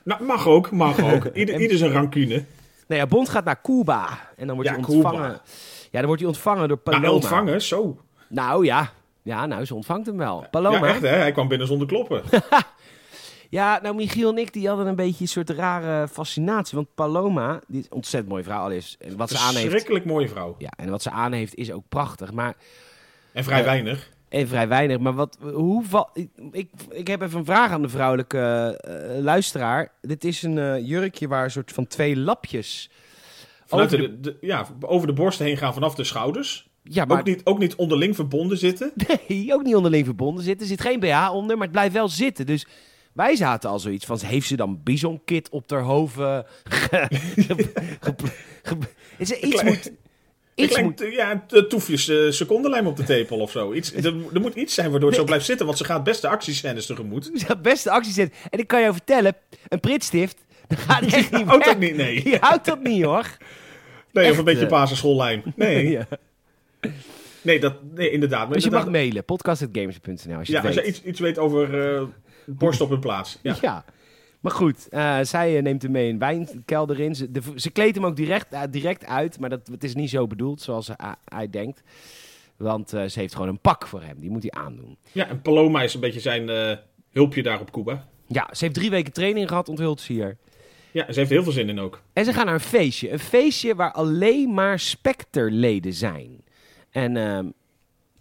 Nou, mag ook, mag ook. Ieder, ieder zijn rancune. Nou ja, Bond gaat naar Cuba. En dan wordt Ja, hij ontvangen. Cuba. Ja, dan wordt hij ontvangen door Paloma. Nou, ontvangen, zo. Nou ja. Ja, nou, ze ontvangt hem wel. Paloma. Ja, echt hè. Hij kwam binnen zonder kloppen. Ja, nou, Michiel en ik die hadden een beetje een soort rare fascinatie. Want Paloma, die is een ontzettend mooie vrouw al is. En wat ze aan heeft. Verschrikkelijk mooie vrouw. Ja, en wat ze aan heeft is ook prachtig. Maar, En vrij weinig. En vrij weinig. Maar wat, hoe val, ik, ik, ik heb even een vraag aan de vrouwelijke eh, luisteraar. Dit is een eh, jurkje waar een soort van twee lapjes. Vanuit over de, de- ja, over de borsten heen gaan vanaf de schouders. Ja, maar Ook, niet, ook niet onderling verbonden zitten. Nee, ook niet onderling verbonden zitten. Er zit geen BH onder, maar het blijft wel zitten. Dus wij zaten al zoiets van, heeft ze dan bisonkit op haar hoofd? eh, ge- ge- ge- ge- is er iets moet... Ik Iets moet eh, ja, toefjes eh, secondenlijm op de tepel of zo. Iets, er, er moet iets zijn waardoor het zo blijft zitten, want ze gaat best de actiescènes tegemoet. de beste actie zetten. En ik kan jou vertellen, een pritstift, dat gaat echt niet houdt dat niet, nee. Die houdt dat niet, hoor. Nee, Echt, of een beetje eh. basisschoollijm. Nee, Ja. nee, dat, nee inderdaad. Maar Dus je mag mailen, podcast.gamers.nl als je ja, als je iets, iets weet over eh, borst op hun plaats. Ja. Ja. Maar goed, eh, zij eh, neemt hem mee een wijnkelder in. Ze, de, ze kleedt hem ook direct, eh, direct uit, maar dat, het is niet zo bedoeld zoals hij, denkt. Want ze heeft gewoon een pak voor hem, die moet hij aandoen. ja, en Paloma is een beetje zijn hulpje daar op Cuba. Ja, ze heeft drie weken training gehad, onthult ze hier. Ja, ze heeft er heel veel zin in ook. En ze gaan naar een feestje. Een feestje waar alleen maar Spectre-leden zijn. En ehm,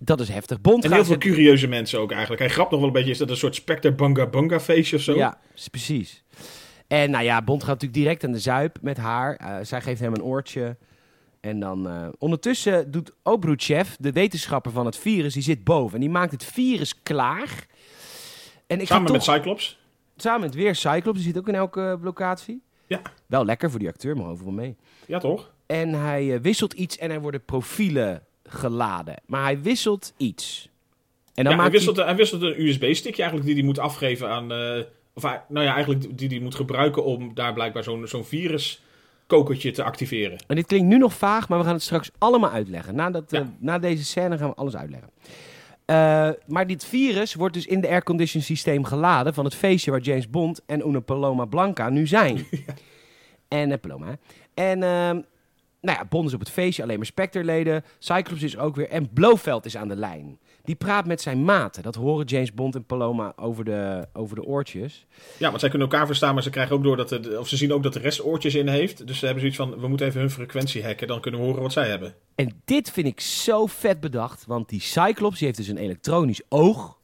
dat is heftig. Bond En heel veel curieuze mensen ook eigenlijk. Hij grapt nog wel een beetje, is dat een soort Spectre Bunga Bunga feestje of zo? Ja, precies. En nou ja, Bond gaat natuurlijk direct aan de zuip met haar. Eh, zij geeft hem een oortje. En dan eh, ondertussen doet Obruchev, de wetenschapper van het virus, die zit boven. En die maakt het virus klaar. En ik ga Samen toch, met Cyclops. samen met weer Cyclops, die zit ook in elke locatie. Ja. Wel lekker voor die acteur, maar overal mee. Ja, toch? En hij eh, wisselt iets en er worden profielen geladen. Maar hij wisselt iets. En dan Ja, hij, maakt wisselt, hij wisselt een USB-stickje eigenlijk die hij moet afgeven aan... eh, of hij, nou ja, eigenlijk die hij moet gebruiken om daar blijkbaar zo'n zo'n viruskokertje te activeren. En dit klinkt nu nog vaag, maar we gaan het straks allemaal uitleggen. Nadat, eh, Ja. na deze scène gaan we alles uitleggen. Eh, maar dit virus wordt dus in de aircondition systeem geladen van het feestje waar James Bond en Una Paloma Blanca nu zijn. En uh, Paloma. En ehm, nou ja, Bond is op het feestje, alleen maar Spectre-leden. Cyclops is ook weer. En Blofeld is aan de lijn. Die praat met zijn maten. Dat horen James Bond en Paloma over de, over de oortjes. Ja, want zij kunnen elkaar verstaan, maar ze krijgen ook door dat de, of ze zien ook dat de rest oortjes in heeft. Dus ze hebben zoiets van, we moeten even hun frequentie hacken, dan kunnen we horen wat zij hebben. En dit vind ik zo vet bedacht. Want die Cyclops die heeft dus een elektronisch oog.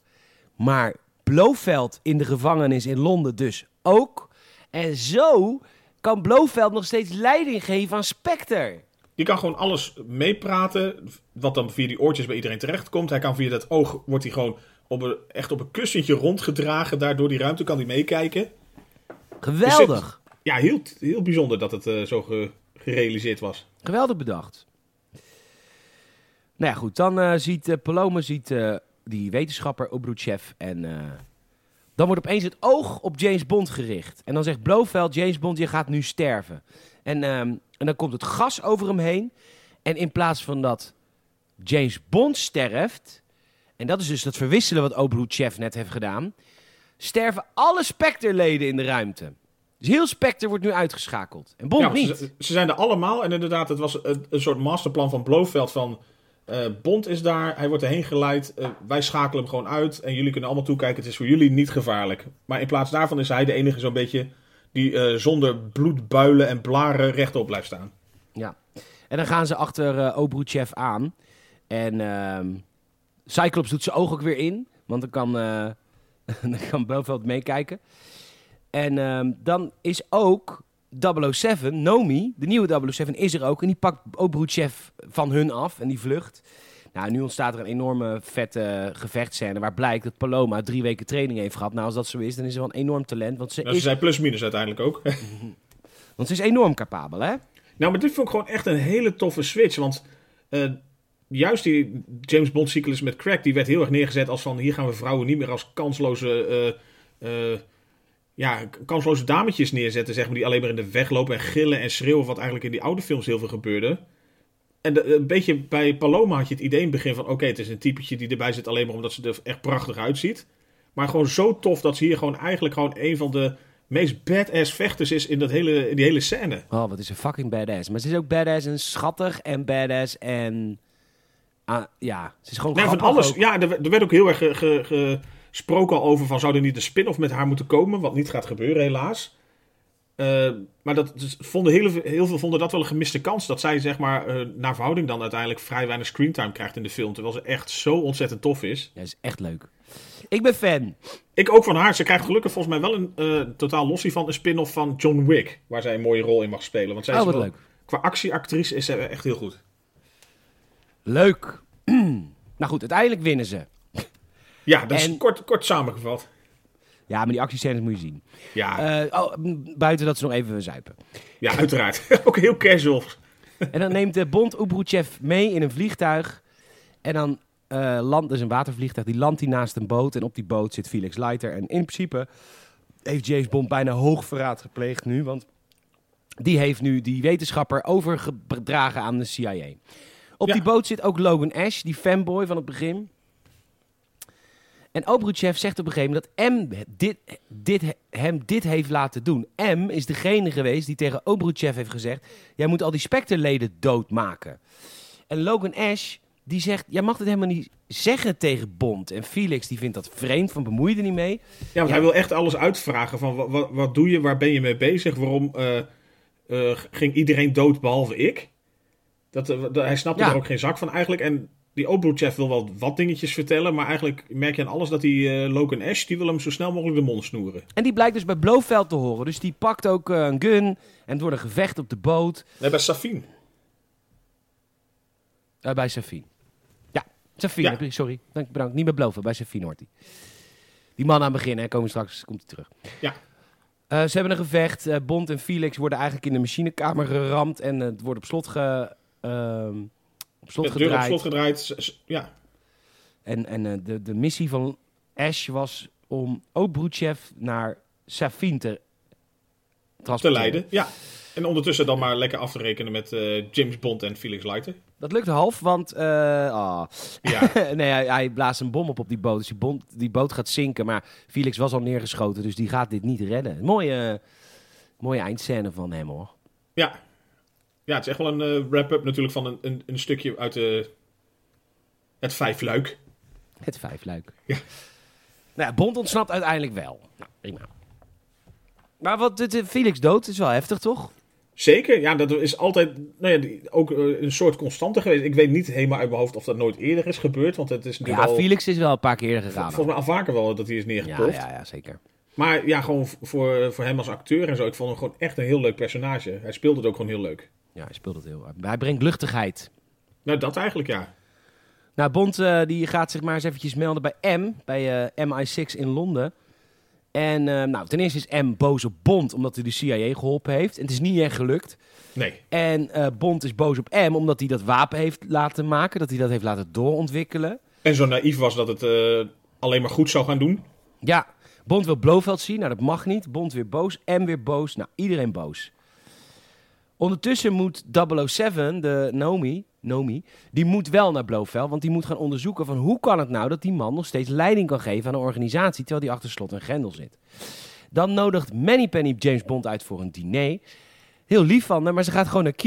Maar Blofeld in de gevangenis in Londen dus ook. En zo kan Blofeld nog steeds leiding geven aan Spectre. Je kan gewoon alles meepraten, wat dan via die oortjes bij iedereen terechtkomt. Hij kan via dat oog, wordt hij gewoon op een, echt op een kussentje rondgedragen. Daar door die ruimte kan hij meekijken. Geweldig. Ja, heel, heel bijzonder dat het eh, zo ge- gerealiseerd was. Geweldig bedacht. Nou ja, goed. Dan eh, ziet eh, Paloma ziet, die wetenschapper Obruchev en dan wordt opeens het oog op James Bond gericht. En dan zegt Blofeld, James Bond, je gaat nu sterven. En, ehm, en dan komt het gas over hem heen. En in plaats van dat James Bond sterft en dat is dus dat verwisselen wat Obruchev net heeft gedaan, sterven alle Spectre-leden in de ruimte. Dus heel Spectre wordt nu uitgeschakeld. En Bond Ja, niet. Ze, ze zijn er allemaal. En inderdaad, het was een, een soort masterplan van Blofeld van... eh, Bond is daar, hij wordt erheen geleid. eh, wij schakelen hem gewoon uit. En jullie kunnen allemaal toekijken. Het is voor jullie niet gevaarlijk. Maar in plaats daarvan is hij de enige zo'n beetje... die eh, zonder bloed, builen en blaren rechtop blijft staan. Ja. En dan gaan ze achter eh Obruchev aan. En ehm, Cyclops doet zijn oog ook weer in. Want dan kan, dan kan Blofeld meekijken. En ehm, dan is ook 007, Nomi, de nieuwe 007, is er ook. En die pakt Obruchev van hun af en die vlucht. Nou, nu ontstaat er een enorme vette gevechtscène... waar blijkt dat Paloma drie weken training heeft gehad. Nou, als dat zo is, dan is ze wel een enorm talent. Want ze, Nou, ze is, zijn plus-minus uiteindelijk ook. want ze is enorm capabel, hè? Nou, maar dit vond ik gewoon echt een hele toffe switch. Want eh, juist die James Bond cyclus met Crack, die werd heel erg neergezet als van hier gaan we vrouwen niet meer als kansloze, eh, eh, ja, kansloze dametjes neerzetten, zeg maar, die alleen maar in de weg lopen en gillen en schreeuwen, wat eigenlijk in die oude films heel veel gebeurde. En de- een beetje bij Paloma had je het idee in het begin van, oké, het is een typetje die erbij zit alleen maar omdat ze er echt prachtig uitziet. Maar gewoon zo tof dat ze hier gewoon eigenlijk gewoon een van de meest badass vechters is in, dat hele, in die hele scène. Oh, wat is een fucking badass. Maar ze is ook badass en schattig en badass en... ah, ja, ze is gewoon Nee, van alles. ook. Ja, er, er werd ook heel erg ge- ge- gesproken al over van zou er niet een spin-off met haar moeten komen, wat niet gaat gebeuren helaas. Eh, maar dat dus vonden heel, veel- heel veel vonden dat wel een gemiste kans. Dat zij zeg maar eh, naar verhouding dan uiteindelijk vrij weinig screentime krijgt in de film. Terwijl ze echt zo ontzettend tof is. Ja, is echt leuk. Ik ben fan. Ik ook van haar. Ze krijgt gelukkig volgens mij wel een eh, totaal lossie van een spin-off van John Wick. Waar zij een mooie rol in mag spelen. Want zij Oh, is wat wel- leuk. Qua actieactrice is ze echt heel goed. Leuk. nou goed, uiteindelijk winnen ze. Ja, dat is En- kort, kort samengevat. Ja, maar die actiescènes moet je zien. Ja, Eh, oh, buiten dat ze nog even zuipen. ja uiteraard. ook heel casual. En dan neemt de Bond Oebruchev mee in een vliegtuig. En dan eh landt dus een watervliegtuig. Die landt hij naast een boot. En op die boot zit Felix Leiter. En in principe heeft James Bond bijna hoogverraad gepleegd nu. Want die heeft nu die wetenschapper overgedragen aan de CIA. Op Ja. die boot zit ook Logan Ash, die fanboy van het begin. En Obruchev zegt op een gegeven moment dat M dit, dit, hem dit heeft laten doen. M is degene geweest die tegen Obruchev heeft gezegd... jij moet al die Spectre-leden doodmaken. En Logan Ash, die zegt... jij mag het helemaal niet zeggen tegen Bond. En Felix, die vindt dat vreemd, van bemoei je er niet mee. Ja, want Ja. hij wil echt alles uitvragen van wat, wat, wat doe je, waar ben je mee bezig, waarom eh, eh, ging iedereen dood behalve ik? Dat, eh, dat- hij snapte Ja. er ook geen zak van eigenlijk. En die Obruchev wil wel wat dingetjes vertellen, maar eigenlijk merk je aan alles dat die eh, Logan Ash, die wil hem zo snel mogelijk de mond snoeren. En die blijkt dus bij Blofeld te horen. Dus die pakt ook eh, een gun en het wordt een gevecht op de boot. Nee, bij Safin. Eh, bij Safine. Ja, je- sorry. Dank, bedankt. Niet bij Blofeld, bij Safine hoort hij. Die man aan het begin, hè, komen straks, komt hij terug. Ja. Eh, ze hebben een gevecht. Eh, Bond en Felix worden eigenlijk in de machinekamer geramd en het wordt op slot, ge, ehm, op slot De deur op gedraaid. slot gedraaid. Ja, En, en eh, de, de missie van Ash was om Obruchev naar Safine te te leiden. Ja. En ondertussen dan maar lekker af te rekenen met eh, James Bond en Felix Leiter. Dat lukt half, want eh, ah. Ja. nee, hij, hij blaast een bom op op die boot. Dus die, bom, die boot gaat zinken. Maar Felix was al neergeschoten, dus die gaat dit niet redden. Mooie, mooie eindscène van hem, hoor. Ja. Ja, het is echt wel een eh, wrap-up natuurlijk van een, een, een stukje uit de, het vijfluik. Het vijfluik. Ja. Nou ja, Bond ontsnapt uiteindelijk wel. Nou, prima. Maar wat, eh, Felix dood is wel heftig, toch? Zeker, ja, dat is altijd nou ja, ook eh, een soort constante geweest. Ik weet niet helemaal uit mijn hoofd of dat nooit eerder is gebeurd, want het is Ja, al, Felix is wel een paar keer eerder gegaan. volgens mij al vaker wel dat hij is neergeploft. ja, ja, zeker. Maar ja, gewoon voor, voor hem als acteur en zo, ik vond hem gewoon echt een heel leuk personage. Hij speelde het ook gewoon heel leuk. Ja, hij speelt het heel Hij brengt luchtigheid. Nou, dat eigenlijk ja. Nou, Bond eh, die gaat zich maar eens eventjes melden bij M, bij eh, MI6 in Londen. En eh, nou, ten eerste is M boos op Bond omdat hij de CIA geholpen heeft. En het is niet echt gelukt. Nee, En Bond is boos op M omdat hij dat wapen heeft laten maken. Dat hij dat heeft laten doorontwikkelen. en zo naïef was dat het alleen maar goed zou gaan doen. Ja, Bond wil Blofeld zien. Nou, dat mag niet. Bond weer boos. M weer boos. Nou, iedereen boos. Ondertussen moet 007, de Naomi, Nomi, die moet wel naar Blofeld, want die moet gaan onderzoeken van hoe kan het nou dat die man nog steeds leiding kan geven aan een organisatie terwijl die achter slot en grendel zit. Dan nodigt Penny James Bond uit voor een diner. Heel lief van haar, maar ze gaat gewoon naar Q.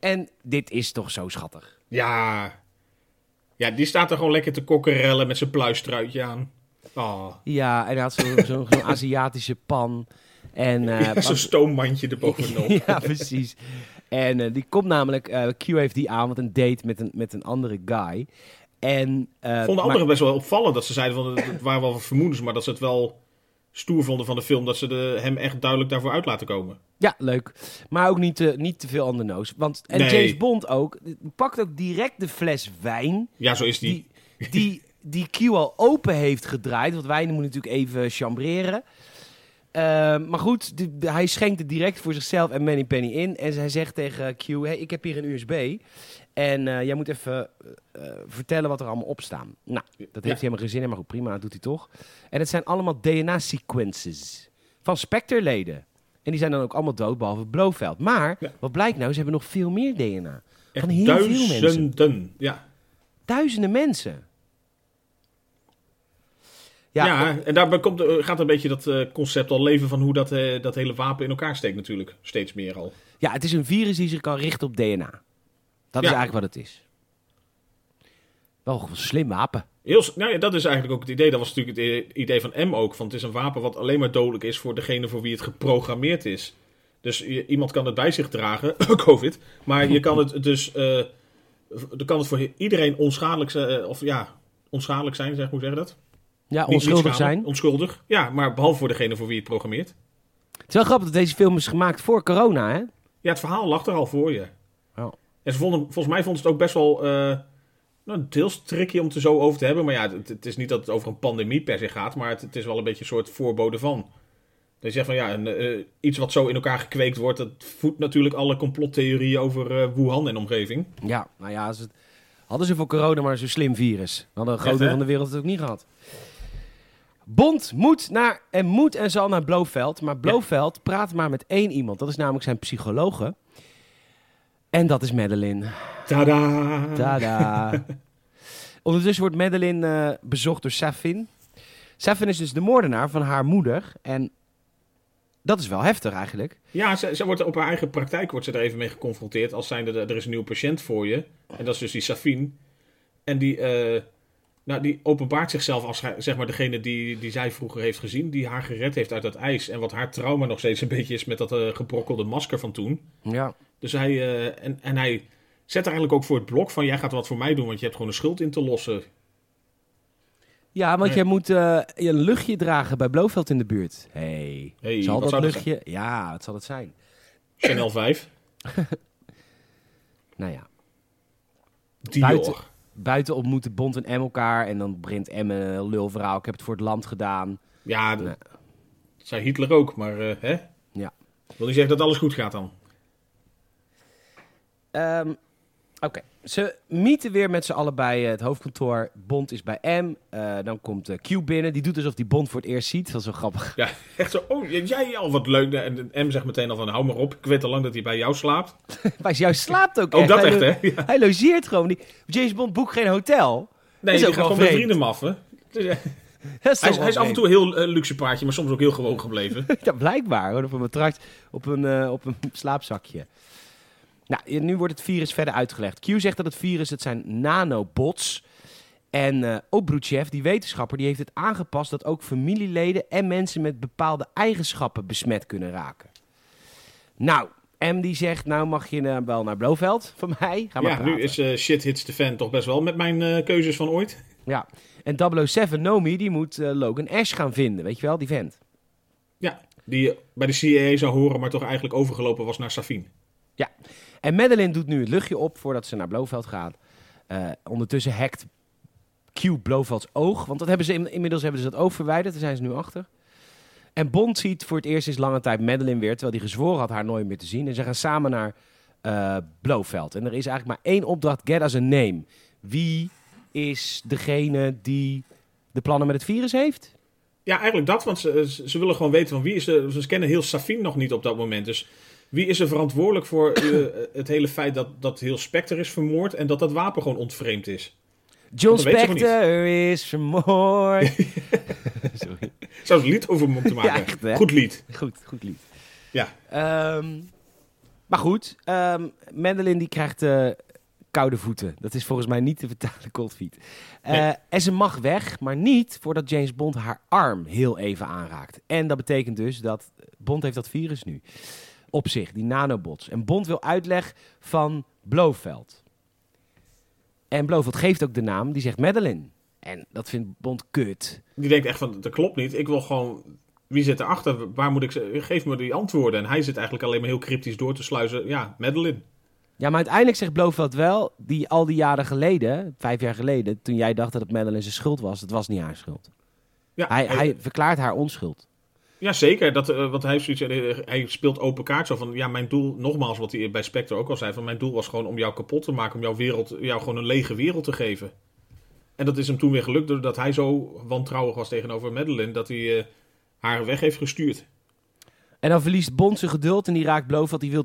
En dit is toch zo schattig. Ja, ja die staat er gewoon lekker te kokkerellen met zijn pluistruitje aan. Oh. Ja, en hij had zo'n zo, zo Aziatische pan. En, uh, ja, zo'n stoommandje erbovenop. ja, precies. En uh, die komt namelijk, uh, Q heeft die avond een date met een, met een andere guy. En, Vonden anderen best wel opvallend dat ze zeiden van het waren wel vermoedens, maar dat ze het wel stoer vonden van de film dat ze de, hem echt duidelijk daarvoor uit laten komen. Ja, leuk. Maar ook niet te, niet te veel on the nose. Want, en Nee. James Bond ook, pakt ook direct de fles wijn. Ja, zo is die. Die, die, die Q al open heeft gedraaid. Want wijn moet natuurlijk even chambreren. Eh, maar goed, die- hij schenkt het direct voor zichzelf en Manny Penny in. En hij zegt tegen Q, hey, ik heb hier een USB. En eh, jij moet even eh, eh, vertellen wat er allemaal op staan. Nou, dat heeft hij helemaal geen zin in, maar goed, prima, dat doet hij toch. En het zijn allemaal DNA-sequences van Spectre-leden. En die zijn dan ook allemaal dood, behalve Blofeld. Maar, Ja. wat blijkt nou, ze hebben nog veel meer DNA. Echt Van heel veel mensen. duizenden. Ja. Duizenden mensen. Ja, Ja, en daarbij komt, eh, gaat een beetje dat eh, concept al leven van hoe dat, eh, dat hele wapen in elkaar steekt natuurlijk. Steeds meer al. Ja, het is een virus die zich kan richten op DNA. Dat is eigenlijk wat het is. Wel een slim wapen. Heel, nou ja, dat is eigenlijk ook het idee. Dat was natuurlijk het idee van M ook. Van het is een wapen wat alleen maar dodelijk is voor degene voor wie het geprogrammeerd is. Dus je- iemand kan het bij zich dragen, COVID. Maar je kan het dus. eh dan kan het voor iedereen onschadelijk zijn. of ja, onschadelijk zijn, zeg hoe zeg je dat? Ja, onschuldig zijn. Onschuldig. Ja, maar behalve voor degene voor wie het programmeert. Het is wel grappig dat deze film is gemaakt voor corona, hè? Ja, het verhaal lag er al voor je. Oh. En ze vonden, volgens mij vonden ze het ook best wel. eh nou, deels tricky om het er zo over te hebben. Maar ja, het, het is niet dat het over een pandemie per se gaat. Maar het, het is wel een beetje een soort voorbode van. Dat je zegt van ja, een, eh, iets wat zo in elkaar gekweekt wordt. Dat voedt natuurlijk alle complottheorieën over eh, Wuhan en omgeving. Ja, nou ja, ze, hadden ze voor corona maar zo'n slim virus. Dan hadden een groot deel van de wereld het ook niet gehad. Bond moet naar en moet en zal naar Blofeld. Maar Blofeld praat maar met één iemand. Dat is namelijk zijn psychologe. En dat is Madeline. Tada! Tada. Ondertussen wordt Madeline eh, bezocht door Safin. Safin is dus de moordenaar van haar moeder. En dat is wel heftig eigenlijk. Ja, ze, ze wordt op haar eigen praktijk wordt ze er even mee geconfronteerd. Als zijnde, er is een nieuwe patiënt voor je. En dat is dus die Safine. En die, eh, nou, die openbaart zichzelf als zeg maar degene die, die zij vroeger heeft gezien. Die haar gered heeft uit dat ijs. En wat haar trauma nog steeds een beetje is met dat eh, gebrokkelde masker van toen. Ja. Dus hij, eh, en, en hij zet er eigenlijk ook voor het blok van... Jij gaat wat voor mij doen, want je hebt gewoon een schuld in te lossen. Ja, want Nee. jij moet eh, een luchtje dragen bij Blofeld in de buurt. Hey. Hey, zal dat zou dat luchtje... Ja, wat zal het zijn? Chanel 5. Nou ja. Dior. Buiten- Buiten ontmoeten Bond en M elkaar. En dan begint M een lulverhaal. Ik heb het voor het land gedaan. Ja, dat Nee. zei Hitler ook, maar eh, hè? Ja. Wil niet zeggen dat alles goed gaat dan. Ehm, Oké, ze mieten weer met z'n allen bij eh, het hoofdkantoor. Bond is bij M. Eh, dan komt eh, Q binnen. Die doet alsof die Bond voor het eerst ziet. Dat is wel grappig. Ja, echt zo. Oh, jij al wat leuk. En M zegt meteen al van, hou maar op. Ik weet al lang dat hij bij jou slaapt. Maar jou slaapt ook Ook echt. dat hij echt, hè? Ja. Hij logeert gewoon. Die, James Bond boekt geen hotel. Nee, Is ook gaat gewoon met vrienden maffen. Dus, hij, is, wel hij is af en toe een heel luxe paardje, maar soms ook heel gewoon gebleven. Ja, blijkbaar. Hoor. Op een matras, op een, op een slaapzakje. Nou, ja, nu wordt het virus verder uitgelegd. Q zegt dat het virus, het zijn nanobots. En eh Obruchev, die wetenschapper, die heeft het aangepast dat ook familieleden en mensen met bepaalde eigenschappen besmet kunnen raken. Nou, M die zegt, nou mag je eh, wel naar Blofeld van mij. Ga maar ja, praten. nu is eh, shit hits the fan toch best wel met mijn keuzes van ooit. Ja, en 007 Nomi, die moet Logan Ash gaan vinden. Weet je wel, die vent. Ja, die bij de CIA zou horen, maar toch eigenlijk overgelopen was naar Safine. En Madeline doet nu het luchtje op voordat ze naar Blofeld gaat. Eh, ondertussen hackt Q Blofelds oog. Want dat hebben ze in- inmiddels hebben ze dat oog verwijderd. Daar zijn ze nu achter. En Bond ziet voor het eerst sinds lange tijd Madeline weer. Terwijl hij gezworen had haar nooit meer te zien. En ze gaan samen naar Blofeld. En er is eigenlijk maar één opdracht. Get us a name. Wie is degene die de plannen met het virus heeft? Ja, eigenlijk dat, want ze, ze, willen gewoon weten van wie is de... Ze kennen heel Safine nog niet op dat moment, dus Wie is er verantwoordelijk voor eh, het hele feit dat, dat heel Spectre is vermoord en dat dat wapen gewoon ontvreemd is? John Spector is vermoord. Sorry. Zou een lied over hem moeten maken? Ja, echt, hè? Goed lied. Goed, goed lied. Ja. Ehm, maar goed, ehm Madeline die krijgt eh, koude voeten. Dat is volgens mij niet te vertalen cold feet. Eh, Nee. En ze mag weg, maar niet voordat James Bond haar arm heel even aanraakt. En dat betekent dus dat Bond heeft dat virus nu op zich, die nanobots. En Bond wil uitleg van Blofeld. En Blofeld geeft ook de naam, die zegt Madeline. En dat vindt Bond kut. Die denkt echt van, dat klopt niet. Ik wil gewoon, wie zit erachter? Waar moet ik, ze- geef me die antwoorden. En hij zit eigenlijk alleen maar heel cryptisch door te sluizen. Ja, Madeline. Ja, maar uiteindelijk zegt Blofeld wel, die al die jaren geleden, vijf jaar geleden, toen jij dacht dat het Madeline zijn schuld was, het was niet haar schuld. Ja, Hij, hij verklaart haar onschuld. Ja zeker. Dat, want hij, heeft zoiets, eh, hij speelt open kaart zo van, ja, mijn doel, nogmaals wat hij bij Spectre ook al zei, van mijn doel was gewoon om jou kapot te maken, om jouw wereld, jou gewoon een lege wereld te geven. En dat is hem toen weer gelukt doordat hij zo wantrouwig was tegenover Madeline, dat hij eh, haar weg heeft gestuurd. En dan verliest Bond zijn geduld en die raakt Blofeld, die wil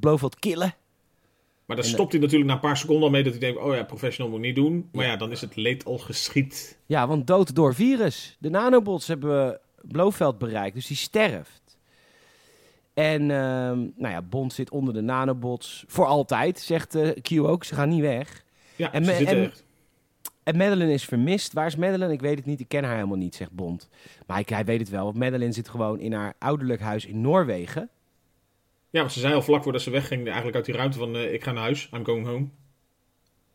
Blofeld killen. Maar daar En, stopt hij natuurlijk na een paar seconden al mee dat hij denkt, oh ja, professional moet ik niet doen. Maar ja, dan is het leed al geschied. Ja, want dood door virus. De nanobots hebben Blofeld bereikt, dus die sterft. En ehm, nou ja, Bond zit onder de nanobots voor altijd, zegt eh, Q ook. Ze gaan niet weg. Ja, En ze en- echt. En Madeline is vermist. Waar is Madeline? Ik weet het niet. Ik ken haar helemaal niet, zegt Bond. Maar ik, hij weet het wel. Want Madeline zit gewoon in haar ouderlijk huis in Noorwegen. Ja, want ze zei al vlak voordat ze wegging, eigenlijk uit die ruimte van, eh, ik ga naar huis, I'm going home.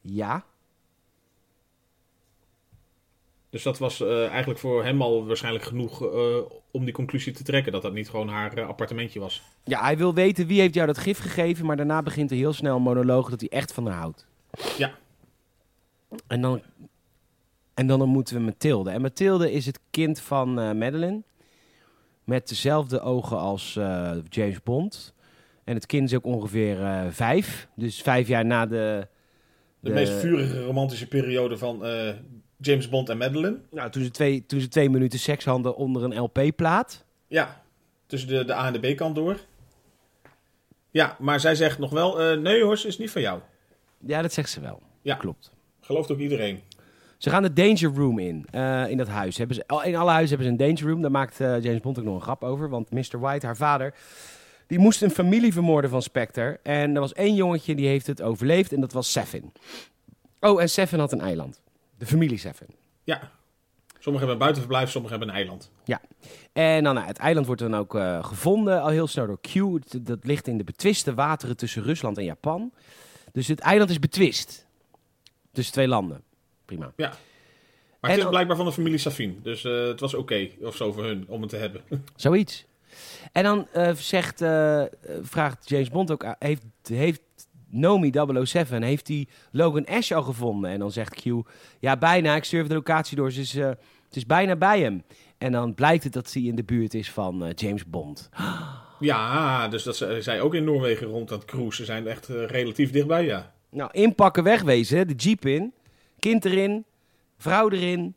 Ja. Dus dat was eh, eigenlijk voor hem al waarschijnlijk genoeg eh, om die conclusie te trekken. Dat dat niet gewoon haar eh, appartementje was. Ja, hij wil weten wie heeft jou dat gif gegeven. Maar daarna begint hij heel snel een monoloog dat hij echt van haar houdt. Ja. En dan, en dan ontmoeten we Mathilde. En Mathilde is het kind van Madeline. Met dezelfde ogen als James Bond. En het kind is ook ongeveer vijf. Dus vijf jaar na de... De, de- meest vurige romantische periode van James Bond en Madeline. Nou, toen ze twee, toen ze twee minuten seks hadden onder een LP-plaat. Ja, tussen de, de A en de B-kant door. Ja, maar zij zegt nog wel, eh, nee hoor, ze is niet van jou. Ja, dat zegt ze wel. Ja. Klopt. Gelooft ook iedereen. Ze gaan de danger room in, eh, in dat huis. Hebben ze, in alle huizen hebben ze een danger room. Daar maakt eh, James Bond ook nog een grap over. Want Mr. White, haar vader, die moest een familie vermoorden van Spectre. En er was één jongetje die heeft het overleefd en dat was Seffin. Oh, en Seffin had een eiland. De familie Seffin. Ja. Sommigen hebben een buitenverblijf, sommigen hebben een eiland. En dan, nou, het eiland wordt dan ook eh, gevonden, al heel snel door Q. Het- Dat ligt in de betwiste wateren tussen Rusland en Japan. Dus het eiland is betwist. Tussen twee landen. Prima. Maar En het is blijkbaar van de familie Safin. Dus eh, het was oké of zo voor hun om het te hebben. Zoiets. En dan eh, zegt, vraagt James Bond ook, heeft, heeft Nomi 007, heeft hij Logan Ash al gevonden? En dan zegt Q, ja bijna, ik stuur de locatie door, ze is, eh, het is bijna bij hem. En dan blijkt het dat hij in de buurt is van eh, James Bond. ja, dus dat ze, zij ook in Noorwegen rond aan het cruisen. Ze zijn echt eh, relatief dichtbij, ja. Nou, inpakken, wegwezen, de jeep in, kind erin, vrouw erin.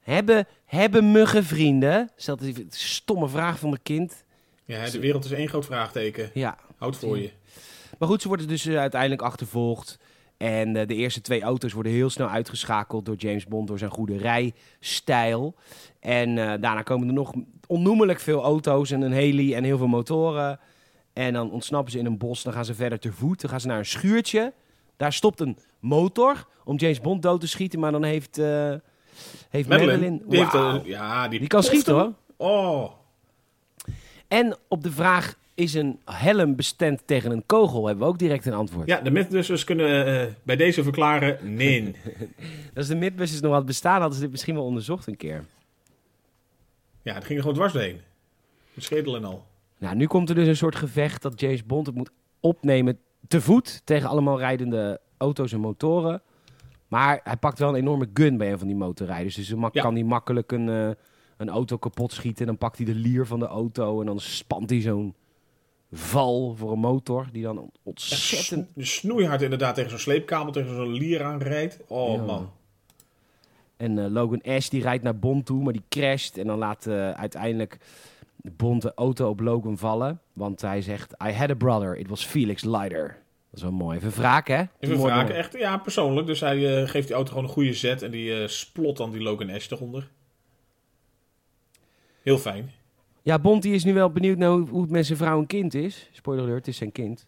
Hebben, hebben muggen vrienden? Stelt die stomme vraag van de kind. Ja, de wereld is één groot vraagteken. Ja, Houd voor je. Maar goed, ze worden dus eh, uiteindelijk achtervolgd. En eh, de eerste twee auto's worden heel snel uitgeschakeld door James Bond door zijn goede rijstijl. En eh, daarna komen er nog onnoemelijk veel auto's en een heli en heel veel motoren. En dan ontsnappen ze in een bos. Dan gaan ze verder te voet. Dan gaan ze naar een schuurtje. Daar stopt een motor om James Bond dood te schieten. Maar dan heeft, eh heeft Madeline... Madeline, die, heeft, ja, die, die kan schieten hoor. Oh, En op de vraag, is een helm bestemd tegen een kogel? Hebben we ook direct een antwoord. ja, de Mythbusters kunnen eh, bij deze verklaren nee. Als de Mythbusters nog had bestaan, hadden ze dit misschien wel onderzocht een keer. ja, het ging er gewoon dwars doorheen. Met schedel en al. Nou, nu komt er dus een soort gevecht dat James Bond het moet opnemen te voet tegen allemaal rijdende auto's en motoren. Maar hij pakt wel een enorme gun bij een van die motorrijders. Dus dan mak- Ja. kan hij makkelijk een, eh, een auto kapot schieten. En dan pakt hij de lier van de auto en dan spant hij zo'n val voor een motor. Die dan ontzettend... Sno- Snoeihard inderdaad tegen zo'n sleepkabel, tegen zo'n lier aanrijdt. Oh Ja. man. En eh, Logan Ash die rijdt naar Bond toe, maar die crasht. En dan laat eh, uiteindelijk Bond de auto op Logan vallen. Want hij zegt, I had a brother, it was Felix Leiter. Dat is wel mooi. Even wraken, hè? Even mooi. echt, ja, persoonlijk. Dus hij eh, geeft die auto gewoon een goede zet en die splot dan die Logan Ash eronder. Heel fijn. Ja, Bond is nu wel benieuwd naar hoe, hoe het met zijn vrouw en kind is. Spoiler alert, het is zijn kind.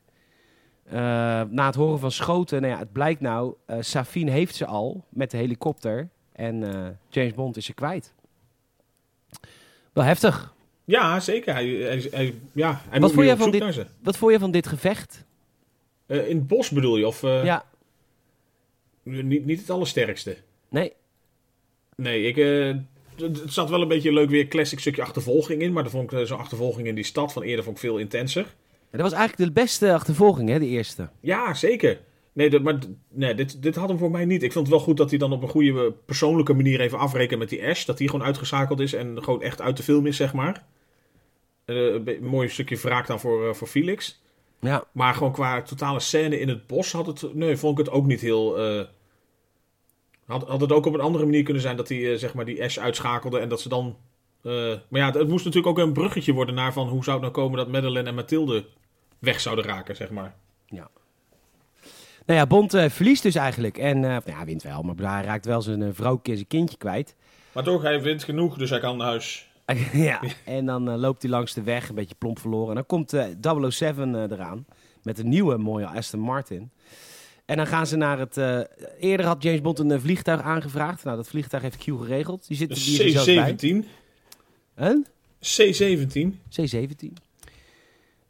Eh, na het horen van schoten, nou ja, het blijkt nou, eh Safine heeft ze al met de helikopter. En eh, James Bond is ze kwijt. Wel heftig. Ja, zeker. Hij, hij, hij- ja, hij Wat moet op van dit- ze. Wat vond je van dit gevecht? In het bos bedoel je? Of ja, niet, niet het allersterkste? nee. Nee, ik, het zat wel een beetje leuk weer classic stukje achtervolging in. Maar dan vond ik eh, zo'n achtervolging in die stad van eerder vond ik veel intenser. Dat was eigenlijk de beste achtervolging, hè, de eerste. Ja, zeker. Nee, dat, maar nee, dit, dit had hem voor mij niet. Ik vond het wel goed dat hij dan op een goede eh, persoonlijke manier even afrekent met die Ash. Dat die gewoon uitgeschakeld is en gewoon echt uit de film is, zeg maar. Eh, een mooi stukje wraak dan voor, voor Felix. Ja, Maar gewoon qua totale scène in het bos had het, nee, vond ik het ook niet heel... had, had het ook op een andere manier kunnen zijn dat hij eh, zeg maar die Ash uitschakelde en dat ze dan... eh, maar ja, het moest natuurlijk ook een bruggetje worden naar van hoe zou het nou komen dat Madeleine en Mathilde weg zouden raken, zeg maar. Nou ja, Bond eh, verliest dus eigenlijk. En eh, nou ja, wint wel, maar hij raakt wel zijn uh, vrouwtje en zijn kindje kwijt. Maar toch, hij wint genoeg, dus hij kan naar huis. ja, en dan eh, loopt hij langs de weg, een beetje plomp verloren. En dan komt eh 007 eh, eraan, met een nieuwe mooie Aston Martin. En dan gaan ze naar het... eh, eerder had James Bond een eh, vliegtuig aangevraagd. Nou, dat vliegtuig heeft Q geregeld. Die zit die is er zelfs bij. C-17. Een? C-17. C-17.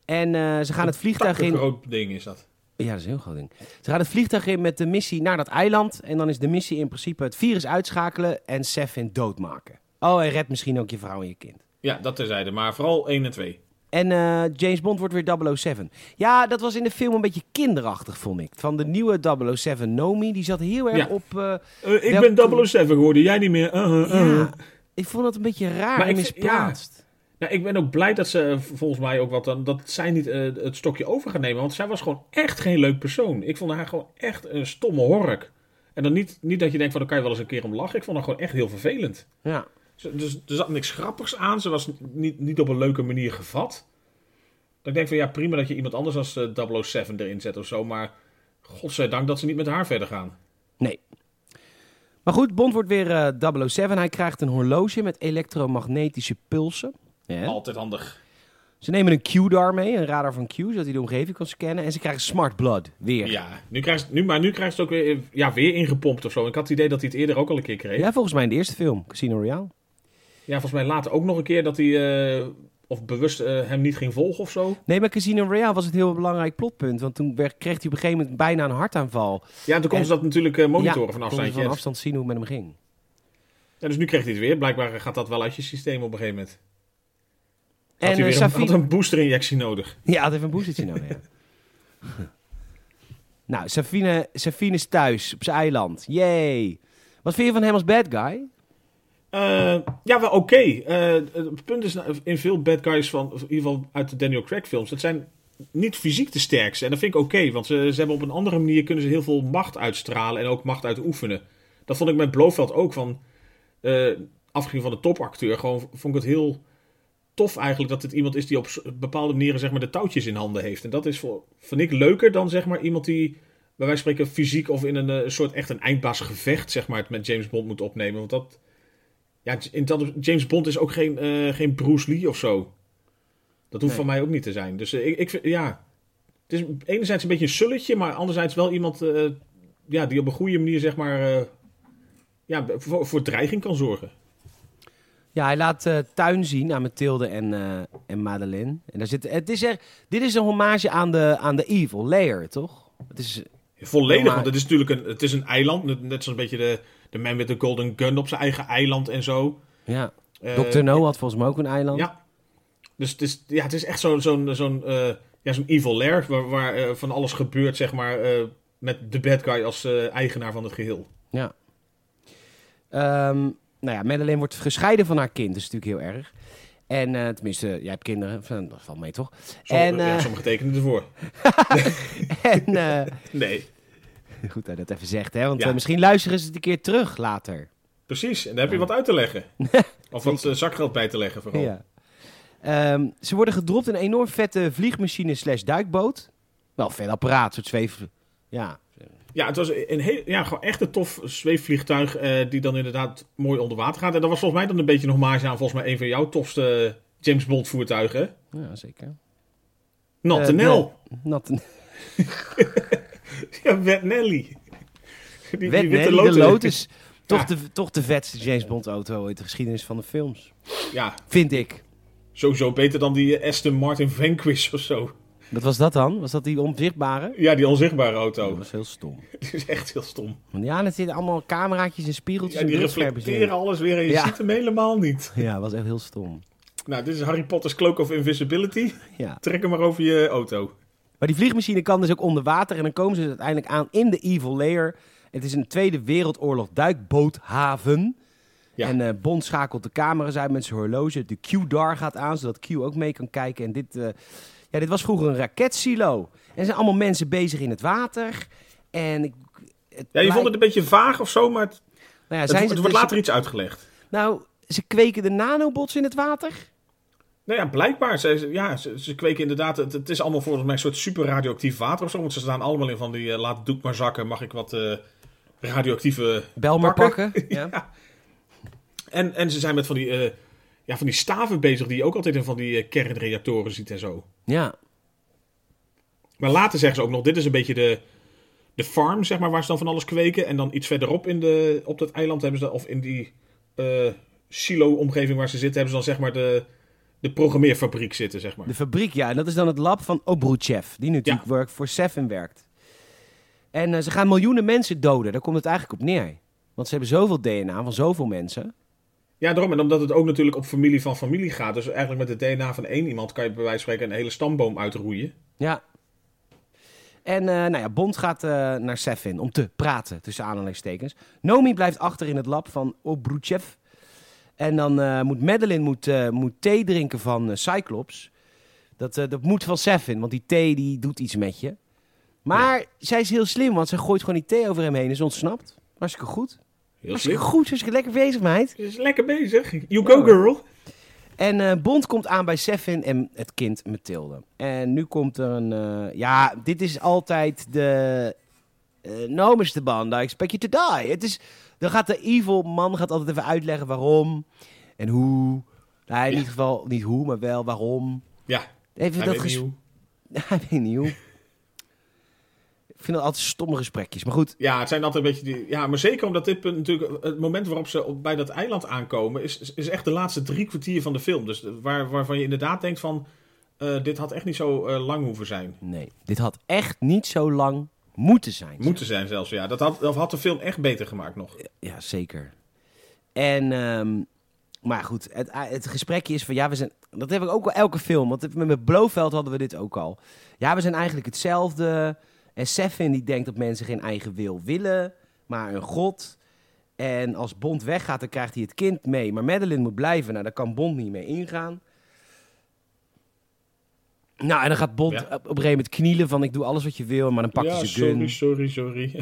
En eh, ze gaan het vliegtuig Een in... groot ding is dat. Ja, dat is een heel groot ding. Ze gaan het vliegtuig in met de missie naar dat eiland. En dan is de missie in principe het virus uitschakelen en Sefin doodmaken. Oh, en red misschien ook je vrouw en je kind. Ja, dat terzijde. Maar vooral 1 en 2. En eh, James Bond wordt weer 007. Ja, dat was in de film een beetje kinderachtig, vond ik. Van de nieuwe 007 Nomi, die zat heel erg Ja. op... eh, ik Welke- ben 007 geworden, jij niet meer. Uh, uh, uh. ja, ik vond dat een beetje raar Maar en ik misplaatst. Nou, ik ben ook blij dat ze eh, volgens mij ook wat dan, dat zij niet eh, het stokje over gaan nemen. Want zij was gewoon echt geen leuk persoon. Ik vond haar gewoon echt een stomme hork. En dan niet, niet dat je denkt van, dan kan je wel eens een keer om lachen. Ik vond haar gewoon echt heel vervelend. Ja. Ze- Dus er zat niks grappigs aan. Ze was niet, niet op een leuke manier gevat. Dat ik denk van, ja, prima dat je iemand anders als eh, 007 erin zet of zo. Maar godzijdank dat ze niet met haar verder gaan. Nee. Maar goed, Bond wordt weer eh 007. Hij krijgt een horloge met elektromagnetische pulsen. Ja. Altijd handig. Ze nemen een Q-dar mee, een radar van Q, zodat hij de omgeving kan scannen. En ze krijgen Smart Blood, weer. Ja, nu krijgt, nu, maar nu krijgt het ook weer, ja, weer ingepompt of zo. Ik had het idee dat hij het eerder ook al een keer kreeg. Ja, volgens mij in de eerste film, Casino Royale. Ja, volgens mij later ook nog een keer dat hij, eh, of bewust eh, hem niet ging volgen of zo. Nee, maar Casino Royale was het heel belangrijk plotpunt. Want toen werd, kreeg hij op een gegeven moment bijna een hartaanval. Ja, toen konden En- ze dat natuurlijk eh, monitoren Ja, van afstandje. van afstand zien hoe het met hem ging. Ja, dus nu krijgt hij het weer. Blijkbaar gaat dat wel uit je systeem op een gegeven moment. Had En hij een, had een boosterinjectie nodig. Ja, had even een boostertje nodig, ja. nou, Safine, Safine is thuis, op zijn eiland. Yay! Wat vind je van hem als bad guy? Eh, ja, wel oké. Eh, het punt is, nou, in veel bad guys van, in ieder geval uit de Daniel Craig films, dat zijn niet fysiek de sterkste. En dat vind ik oké, want ze, hebben op een andere manier kunnen ze heel veel macht uitstralen en ook macht uitoefenen. Dat vond ik met Blofeld ook van, eh afgezien van de topacteur, gewoon vond ik het heel tof eigenlijk dat het iemand is die op bepaalde manieren zeg maar de touwtjes in handen heeft. En dat is voor, vind ik leuker dan zeg maar iemand die bij wijze van spreken fysiek of in een soort echt een eindbaasgevecht zeg maar het met James Bond moet opnemen. Want dat, ja, in dat, James Bond is ook geen, eh, geen Bruce Lee of zo. Dat hoeft Nee. van mij ook niet te zijn. Dus eh, ik, ik vind, ja, het is enerzijds een beetje een sulletje, maar anderzijds wel iemand eh, ja, die op een goede manier zeg maar ja, voor, voor dreiging kan zorgen. Ja, hij laat tuin zien aan Mathilde en, en Madeleine. En daar zit, het is er, dit is een hommage aan de, aan de Evil Layer, toch? Het is, Volledig, want het is natuurlijk een, het is een eiland. Net, net zoals een beetje de, de man with the golden gun op zijn eigen eiland en zo. ja. Eh, Dr. No had volgens mij ook een eiland. Ja. Dus het is, ja, het is echt zo'n zo'n zo'n eh, ja, zo'n evil lair waar, waar eh, van alles gebeurt, zeg maar, met de bad guy als eigenaar van het geheel. Ja. Ehm, nou ja, Madeleine wordt gescheiden van haar kind. Dat is natuurlijk heel erg. En tenminste, jij hebt kinderen. Van, Dat valt mee, toch? Som, En, ja, eh, sommige tekenen ervoor. en Nee, goed dat je dat even zegt, hè? Want Ja. eh, misschien luisteren ze het een keer terug later. precies. En daar heb je wat uit te leggen. of wat eh, zakgeld bij te leggen vooral. Ja. Ehm, ze worden gedropt in een enorm vette vliegmachine slash duikboot. Wel, vet apparaat, soort zweef... Ja, Ja, het was een heel, ja, gewoon echt een tof zweefvliegtuig eh, die dan inderdaad mooi onder water gaat. En dat was volgens mij dan een beetje nog hommage aan volgens mij een van jouw tofste James Bond voertuigen. ja zeker. Natte Eh, Nel. Nat Ja, Wet Nelly. Die, die Wet witte Nelly, Lotus. de Lotus. Toch, Ja. de, toch de vetste James Bond auto uit de geschiedenis van de films. Ja, Vind ik. sowieso beter dan die Aston Martin Vanquish of zo. Wat was dat dan? Was dat die onzichtbare? Ja, die onzichtbare Dat auto. was heel stom. Die is echt heel stom. Want ja, er zitten allemaal cameraatjes en spiegeltjes Ja, die en reflecteren in. alles weer en je Ja. ziet hem helemaal niet. Ja, dat was echt heel stom. Nou, dit is Harry Potter's Cloak of Invisibility. Ja. Trek hem maar over je auto. Maar die vliegmachine kan dus ook onder water. En dan komen ze dus uiteindelijk aan in de Evil Layer. Het is een Tweede Wereldoorlog duikboothaven. Ja. En eh, Bond schakelt de camera's uit met zijn horloge. De Q-DAR gaat aan, zodat Q ook mee kan kijken. En dit, eh, ja, dit was vroeger een raketsilo. En er zijn allemaal mensen bezig in het water. En ik, het Ja, je vond het een beetje vaag of zo, maar het, nou ja, het, het wordt dus- later iets uitgelegd. Nou, ze kweken de nanobots in het water. Nou ja, blijkbaar. Ze, ja, ze, ze kweken inderdaad. Het, het is allemaal volgens mij een soort super radioactief water of zo. Want ze staan allemaal in van die. eh, laat het doek maar zakken. Mag ik wat eh, radioactieve. Bel maar Pakken. pakken. Ja. Ja. En, en ze zijn met van die. eh, ja, van die staven bezig. die je ook altijd in van die kernreactoren ziet en zo. ja. Maar later zeggen ze ook nog. Dit is een beetje de. De farm, zeg maar, waar ze dan van alles kweken. En dan iets verderop in de, op dat eiland hebben ze, of in die silo-omgeving waar ze zitten, hebben ze dan zeg maar de, de programmeerfabriek zitten, zeg maar. De fabriek, ja. En dat is dan het lab van Obruchev, die natuurlijk voor Seven werkt. En eh, ze gaan miljoenen mensen doden. Daar komt het eigenlijk op neer. Want ze hebben zoveel DNA van zoveel mensen. Ja, daarom. En omdat het ook natuurlijk op familie van familie gaat. Dus eigenlijk met het DNA van één iemand kan je bij wijze van spreken een hele stamboom uitroeien. Ja. En eh, nou ja, Bond gaat eh, naar Seven om te praten, tussen aanhalingstekens. Nomi blijft achter in het lab van Obruchev. En dan eh, moet Madeline moet, eh, moet thee drinken van eh, Cyclops. Dat, dat moet van Seven, want die thee die doet iets met je. Maar zij is heel slim, want ze gooit gewoon die thee over hem heen en ze ontsnapt. Hartstikke goed. Heel Hartstikke slim. goed, hartstikke lekker bezig, meid. Ze is lekker bezig. You go, girl. En Bond komt aan bij Seven en het kind Mathilde. En nu komt er een... ja, dit is altijd de... eh no, Mr. Bond, I expect you to die. Het is, dan gaat de evil man gaat altijd even uitleggen waarom en hoe. Nou, in Ja. ieder geval niet hoe, maar wel waarom. Ja, Even hij dat weet hoe. Hij weet niet hoe. Ik vind dat altijd stomme gesprekjes. Maar goed, Ja, het zijn altijd een beetje die. Ja, maar zeker omdat dit punt natuurlijk. Het moment waarop ze op, bij dat eiland aankomen. Is, is- is echt de laatste drie kwartier van de film. Dus waar, waarvan je inderdaad denkt van. eh, dit had echt niet zo eh, lang hoeven zijn. nee. Dit had echt niet zo lang moeten zijn. Moeten zijn zelfs. Ja, dat had, dat had de film echt beter gemaakt nog. Ja, zeker. En, ehm, maar goed, het, het gesprekje is van, ja, we zijn, dat heb ik ook wel elke film, want met met Blofeld hadden we dit ook al. Ja, we zijn eigenlijk hetzelfde. En Seffin die denkt dat mensen geen eigen wil willen, maar een god. En als Bond weggaat, dan krijgt hij het kind mee. Maar Madeline moet blijven, nou, daar kan Bond niet mee ingaan. Nou, en dan gaat Bond Ja. op, een gegeven moment knielen van, ik doe alles wat je wil, maar dan pakt hij zijn gun. sorry, sorry, sorry.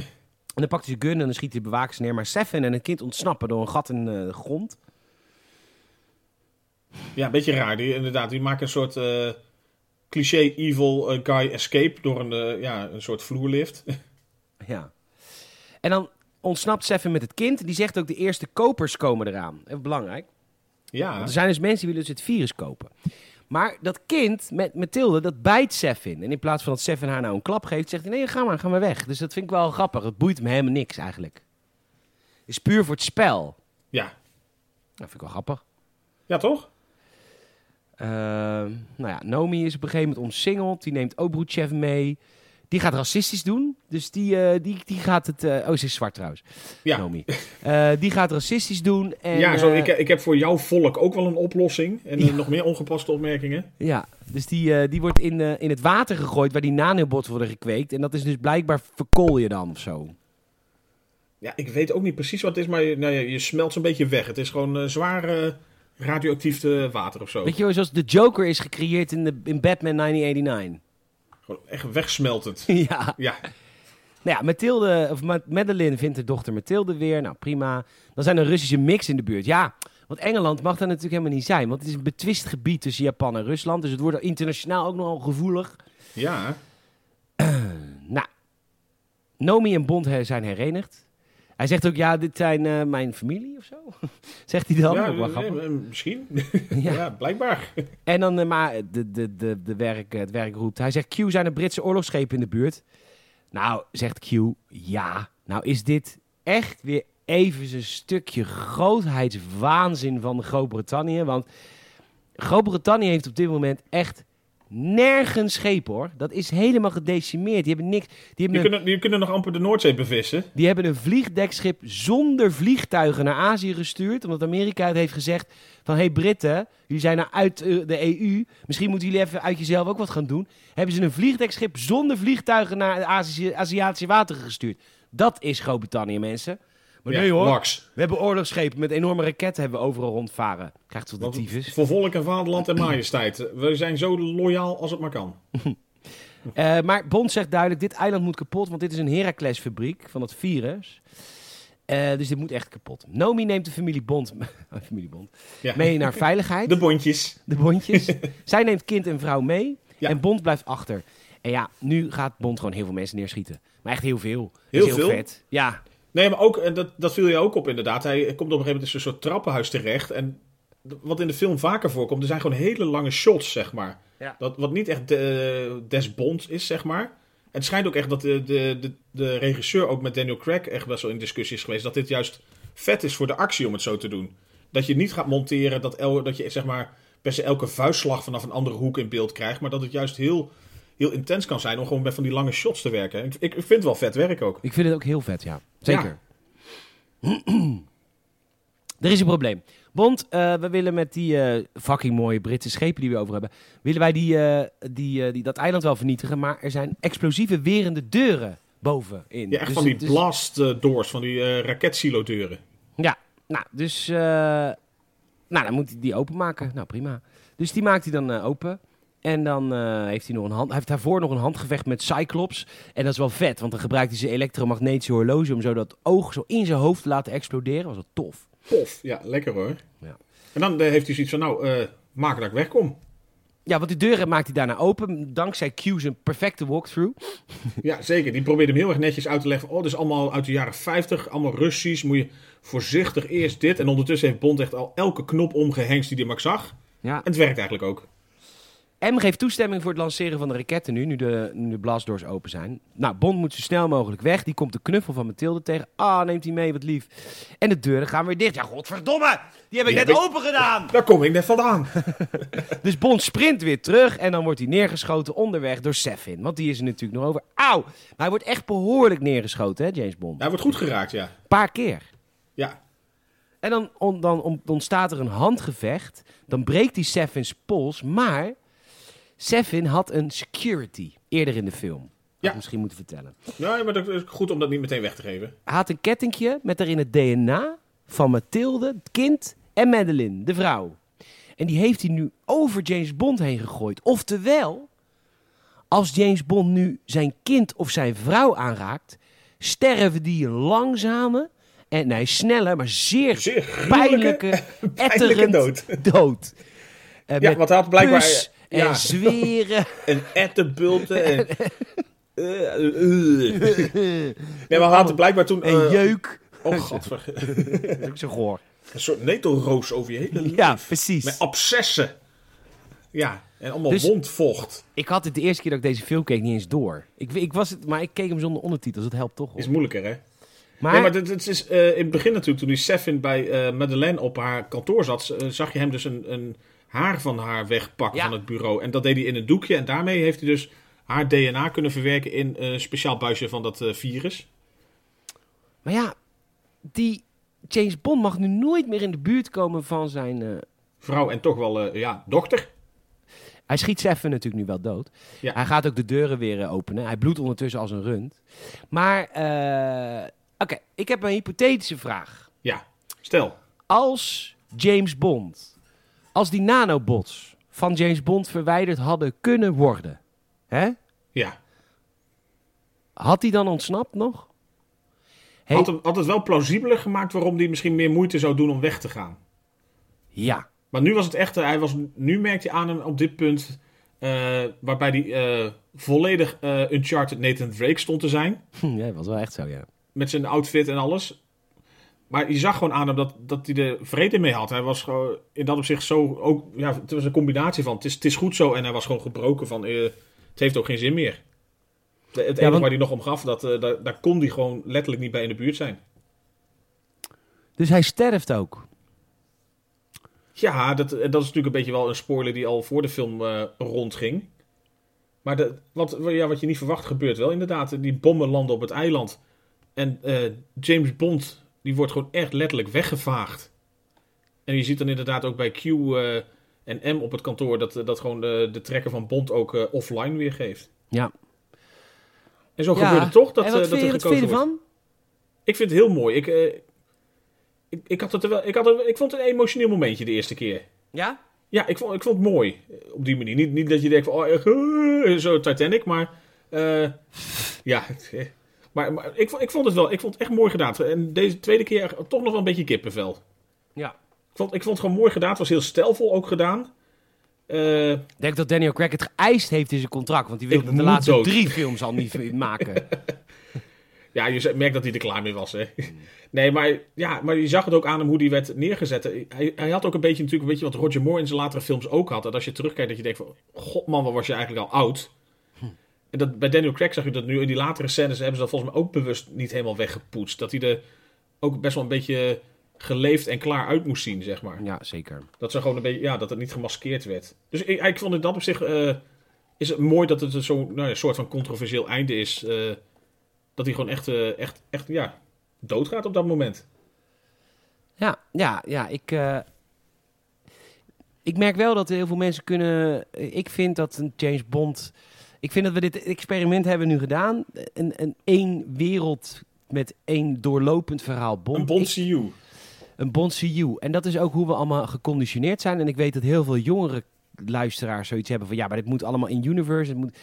En dan pakt hij zijn gun en dan schiet hij de bewakers neer. Maar Seven en het kind ontsnappen door een gat in eh, de grond. Ja, een beetje raar. Die, inderdaad, die maken een soort eh, cliché evil eh, guy escape door een, ja, een soort vloerlift. Ja. En dan ontsnapt Seven met het kind. Die zegt ook de eerste kopers komen eraan. Even belangrijk. ja, Want er zijn dus mensen die willen dus het virus kopen. Maar dat kind met Mathilde, dat bijt Seven. En in plaats van dat Seven haar nou een klap geeft, zegt hij: nee, ga maar, ga maar weg. Dus dat vind ik wel grappig. Het boeit me helemaal niks eigenlijk. Is puur voor het spel. ja. Dat vind ik wel grappig. ja, toch? Ehm, nou ja, Nomi is op een gegeven moment omsingeld. Die neemt Obruchev mee. Die gaat racistisch doen. Dus die, eh, die, die gaat het... eh, oh, ze is zwart trouwens. Ja. Nomi. Eh, die gaat racistisch doen. En, ja, zo, ik, ik heb voor jouw volk ook wel een oplossing. En Ja. nog meer ongepaste opmerkingen. Ja, dus die, die wordt in, in het water gegooid waar die nanobots worden gekweekt. En dat is dus blijkbaar verkool je dan of zo. Ja, ik weet ook niet precies wat het is, maar je, nou ja, je smelt zo'n beetje weg. Het is gewoon zwaar radioactief water of zo. Weet je zoals de Joker is gecreëerd in, de, in Batman 1989. Gewoon echt wegsmeltend. ja. Ja, Nou ja, Mathilde, of Ma- Madeline vindt de dochter Mathilde weer. Nou, prima. Dan zijn er Russische mix in de buurt. Ja, Want Engeland mag daar natuurlijk helemaal niet zijn. Want het is een betwist gebied tussen Japan en Rusland. Dus het wordt internationaal ook nogal gevoelig. Ja. Nou, Nomi en Bond zijn herenigd. Hij zegt ook, ja, dit zijn eh, mijn familie of zo. zegt hij dan. ja, Ook wel grappig. eh, misschien. Ja. ja. blijkbaar. En dan, eh, maar de, de, de, de werk, het werk roept. Hij zegt, Q, zijn er Britse oorlogsschepen in de buurt? Nou, zegt Q, ja. Nou is dit echt weer even een stukje grootheidswaanzin van Groot-Brittannië. Want Groot-Brittannië heeft op dit moment echt nergens schepen, hoor. Dat is helemaal gedecimeerd. Die hebben niks... Die hebben Die een kunnen, die kunnen nog amper de Noordzee bevissen. die hebben een vliegdekschip zonder vliegtuigen naar Azië gestuurd. Omdat Amerika het heeft gezegd van... Hé hey Britten, jullie zijn nou uit eh, de EU. Misschien moeten jullie even uit jezelf ook wat gaan doen. Hebben ze een vliegdekschip zonder vliegtuigen naar de Azië- Aziatische wateren gestuurd. Dat is Groot-Brittannië, mensen. Maar Ja, nee hoor, laks. we hebben oorlogsschepen met enorme raketten hebben we overal rondvaren. Krijgt tot de tyfus. voor volk en vaderland en majesteit. We zijn zo loyaal als het maar kan. Eh, maar Bond zegt duidelijk, dit eiland moet kapot, want dit is een Heracles-fabriek van het virus. Eh, dus dit moet echt kapot. Nomi neemt de familie Bond, familie Bond Ja. mee naar veiligheid, De de, bondjes. bondjes. Zij neemt kind en vrouw mee Ja. en Bond blijft achter. En ja, nu gaat Bond gewoon heel veel mensen neerschieten. Maar echt heel veel. Heel is veel? vet. Ja, Nee, maar ook, en dat, dat viel je ook op inderdaad. Hij komt op een gegeven moment in een soort trappenhuis terecht. En wat in de film vaker voorkomt, er zijn gewoon hele lange shots, zeg maar. Ja. Dat, wat niet echt de, des Bond is, zeg maar. En het schijnt ook echt dat de, de, de, de regisseur ook met Daniel Craig echt best wel in discussie is geweest. Dat dit juist vet is voor de actie om het zo te doen. Dat je niet gaat monteren, dat, el, dat je zeg maar per se elke vuistslag vanaf een andere hoek in beeld krijgt. Maar dat het juist heel, heel intens kan zijn om gewoon met van die lange shots te werken. Ik, ik vind het wel vet werk ook. ik vind het ook heel vet, ja. Zeker. er is een probleem. Bond, eh, we willen met die eh, fucking mooie Britse schepen die we over hebben, willen wij die, eh, die, die, dat eiland wel vernietigen, maar er zijn explosieve werende deuren bovenin. Ja, echt Dus- van die dus- blast doors, van die eh raketsilo-deuren. Ja, nou, dus, nou, dan moet hij die openmaken. Nou, prima. Dus die maakt hij dan open. En dan eh, heeft hij nog een hand. Hij heeft daarvoor nog een handgevecht met Cyclops. En dat is wel vet, want dan gebruikt hij zijn elektromagnetische horloge om zo dat oog zo in zijn hoofd te laten exploderen. Dat was wel tof. Pof, ja, lekker hoor. Ja. En dan eh, heeft hij zoiets van, nou, eh maak dat ik wegkom. Ja, want die deuren maakt hij daarna open. Dankzij Q zijn perfecte walkthrough. Ja, zeker. Die probeert hem heel erg netjes uit te leggen. Oh, dit is allemaal uit de jaren 50, allemaal Russisch. Moet je voorzichtig eerst dit. En ondertussen heeft Bond echt al elke knop omgehengst die hij maar zag. Ja. En het werkt eigenlijk ook. M geeft toestemming voor het lanceren van de raketten nu, nu de, nu de blastdoors open zijn. Nou, Bond moet zo snel mogelijk weg. Die komt de knuffel van Mathilde tegen. Ah, neemt hij mee, wat lief. En de deuren gaan weer dicht. Ja, godverdomme! Die heb ik Die net heb ik- open gedaan! Daar kom ik net vandaan. Dus Bond sprint weer terug en dan wordt hij neergeschoten onderweg door Seffin. Want die is er natuurlijk nog over. Auw! Maar hij wordt echt behoorlijk neergeschoten, hè, James Bond. Hij wordt goed geraakt, ja. Een paar keer. Ja, En dan, on- dan on- ontstaat er een handgevecht. Dan breekt hij Seffins pols. Maar Seffin had een security eerder in de film. Ja. misschien moeten vertellen. ja maar dat is goed om dat niet meteen weg te geven. Hij had een kettingje met daarin het DNA van Mathilde, het kind, en Madeline, de vrouw. En die heeft hij nu over James Bond heen gegooid. Oftewel, als James Bond nu zijn kind of zijn vrouw aanraakt, sterven die langzame, en nee, snelle, maar zeer, pijnlijke, pijnlijke etterend dood. dood. Eh, Ja, want hij had blijkbaar... en ja, zweren. en ettenbulten en... Eh, eh. Nee, maar hij had blijkbaar toen... en eh, jeuk. Oh, godver. Dat is ook zo goor. Een soort netelroos over je hele lijf. Ja, precies. Met abscessen. Ja, en allemaal Dus- wondvocht. Ik had het de eerste keer dat ik deze film keek niet eens door. Ik, ik was het, maar ik keek hem zonder ondertitels. Dat helpt toch. hoor. Is moeilijker, hè? Maar, nee, maar dit, dit is eh, in het begin natuurlijk, toen die Seffin bij eh, Madeleine op haar kantoor zat, zag je hem dus een, een haar van haar wegpakken Ja. van het bureau. En dat deed hij in een doekje. En daarmee heeft hij dus haar DNA kunnen verwerken in een speciaal buisje van dat eh, virus. maar ja, die James Bond mag nu nooit meer in de buurt komen van zijn... eh, Vrouw en toch wel, eh, ja, dochter. Hij schiet Seffen natuurlijk nu wel dood. Ja. Hij gaat ook de deuren weer openen. Hij bloedt ondertussen als een rund. Maar, oké, ik heb een hypothetische vraag. Ja, stel. Als James Bond, als die nanobots van James Bond verwijderd hadden kunnen worden, hè? Ja. had hij dan ontsnapt nog? Hey, Had, hem, had het wel plausibeler gemaakt waarom hij misschien meer moeite zou doen om weg te gaan. Ja. Maar nu was het echt, hij was, nu merkte je aan hem op dit punt, eh, waarbij hij eh, volledig eh, Uncharted Nathan Drake stond te zijn. ja, dat was wel echt zo, ja. Met zijn outfit en alles. Maar je zag gewoon aan hem dat, dat hij er vrede mee had. Hij was gewoon in dat opzicht zo, ook, ja, het was een combinatie van, het is, het is goed zo. En hij was gewoon gebroken van, eh, het heeft ook geen zin meer. De- Het enige want- waar hij nog om gaf, dat, eh, daar, daar kon hij gewoon letterlijk niet bij in de buurt zijn. Dus hij sterft ook. Ja, dat, en dat is natuurlijk een beetje wel een spoiler die al voor de film eh, rondging. Maar de, wat, ja, wat je niet verwacht gebeurt wel inderdaad. Die bommen landen op het eiland. En eh, James Bond, die wordt gewoon echt letterlijk weggevaagd. En je ziet dan inderdaad ook bij Q eh, en M op het kantoor... dat, dat gewoon de, de trekker van Bond ook eh, offline weergeeft. Ja. En zo Ja. gebeurt het toch dat, en wat eh, dat er wat vind je gekozen wordt. ervan? Ik vind het heel mooi. Ik, eh, ik, ik, had het er wel, ik, had het, ik vond het een emotioneel momentje de eerste keer. Ja? Ja, ik vond, ik vond het mooi. eh, Op die manier. Niet, niet dat je denkt van, oh, echt, eh, zo Titanic, maar... eh, ja, eh, maar, maar ik, vond- ik vond het wel, ik vond het echt mooi gedaan. En deze tweede keer toch nog wel een beetje kippenvel. Ja. Ik vond, ik vond het gewoon mooi gedaan. Het was heel stijlvol ook gedaan. Eh, Ik denk dat Daniel Craig het geëist heeft in zijn contract. Want hij wilde de laatste dood. drie films al niet maken. ja, je merkt dat hij er klaar mee was, hè. Nee, maar, ja, maar je zag het ook aan hem hoe die werd neergezet. Hij, hij had ook een beetje natuurlijk, weet je wat Roger Moore in zijn latere films ook had. Dat als je terugkijkt, dat je denkt van, god man, wat was je eigenlijk al oud. En dat, bij Daniel Craig zag je dat nu in die latere scènes hebben ze dat volgens mij ook bewust niet helemaal weggepoetst. Dat hij er ook best wel een beetje geleefd en klaar uit moest zien, zeg maar. ja, zeker. Dat ze gewoon een beetje, ja, dat het niet gemaskeerd werd. Dus ik, ik vond in dat opzicht eh, is het mooi dat het zo'n nou ja, soort van controversieel einde is. eh, dat hij gewoon echt, eh, echt, echt, ja, doodgaat op dat moment. Ja, ja, ja. Ik, ik merk wel dat heel veel mensen kunnen... Ik vind dat een James Bond... Ik vind dat we dit experiment hebben nu gedaan. Een, een één wereld met één doorlopend verhaal Bond. Een Bond CU. een Bond CU. En dat is ook hoe we allemaal geconditioneerd zijn. En ik weet dat heel veel jongere luisteraars zoiets hebben van... Ja, maar dit moet allemaal in universe. Het moet...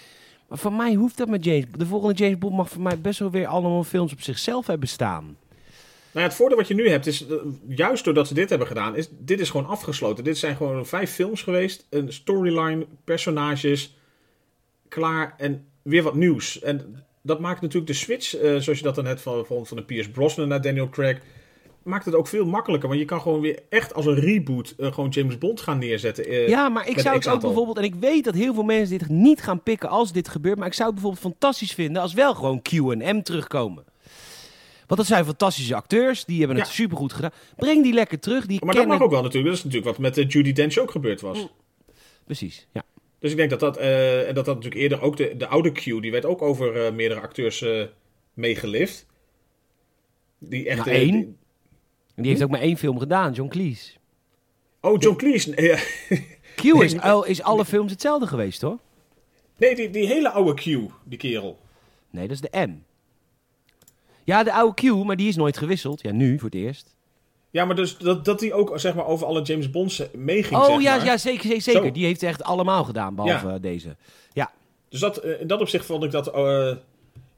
Maar voor mij hoeft dat met James... De volgende James Bond mag voor mij best wel weer allemaal films op zichzelf hebben staan. Nou ja, het voordeel wat je nu hebt is, eh, juist doordat ze dit hebben gedaan, is dit is gewoon afgesloten. Dit zijn gewoon vijf films geweest, een storyline, personages, klaar en weer wat nieuws. En dat maakt natuurlijk de switch, eh, zoals je dat dan net van, van, van de Pierce Brosnan naar Daniel Craig, maakt het ook veel makkelijker. Want je kan gewoon weer echt als een reboot eh, gewoon James Bond gaan neerzetten. eh, Ja, maar ik zou het ook bijvoorbeeld... En ik weet dat heel veel mensen dit niet gaan pikken als dit gebeurt. Maar ik zou het bijvoorbeeld fantastisch vinden als wel gewoon Q en M terugkomen. Want dat zijn fantastische acteurs. Die hebben het Ja. supergoed gedaan. Breng die lekker terug. Die Maar dat mag ook wel natuurlijk. Dat is natuurlijk wat met Judy Dench ook gebeurd was. Precies, ja. Dus ik denk dat dat, eh, en dat dat natuurlijk eerder ook de, de oude Q, die werd ook over eh, meerdere acteurs eh meegelift. Die echt. Nou, eh, één. die- die heeft ook maar één film gedaan, John Cleese. oh, John Cleese. Ja. Q is, al- is alle films hetzelfde geweest, hoor. Nee, die, die hele oude Q, die kerel. Nee, dat is de M. Ja, de oude Q, maar die is nooit gewisseld. Ja, nu voor het eerst. Ja, maar dus dat, dat die ook zeg maar, over alle James Bonds eh, meeging. Oh zeg ja, maar. ja, zeker, zeker. Zo. Die heeft echt allemaal gedaan, behalve Ja. eh, deze. Ja, Dus dat, eh, in dat opzicht vond ik dat. eh,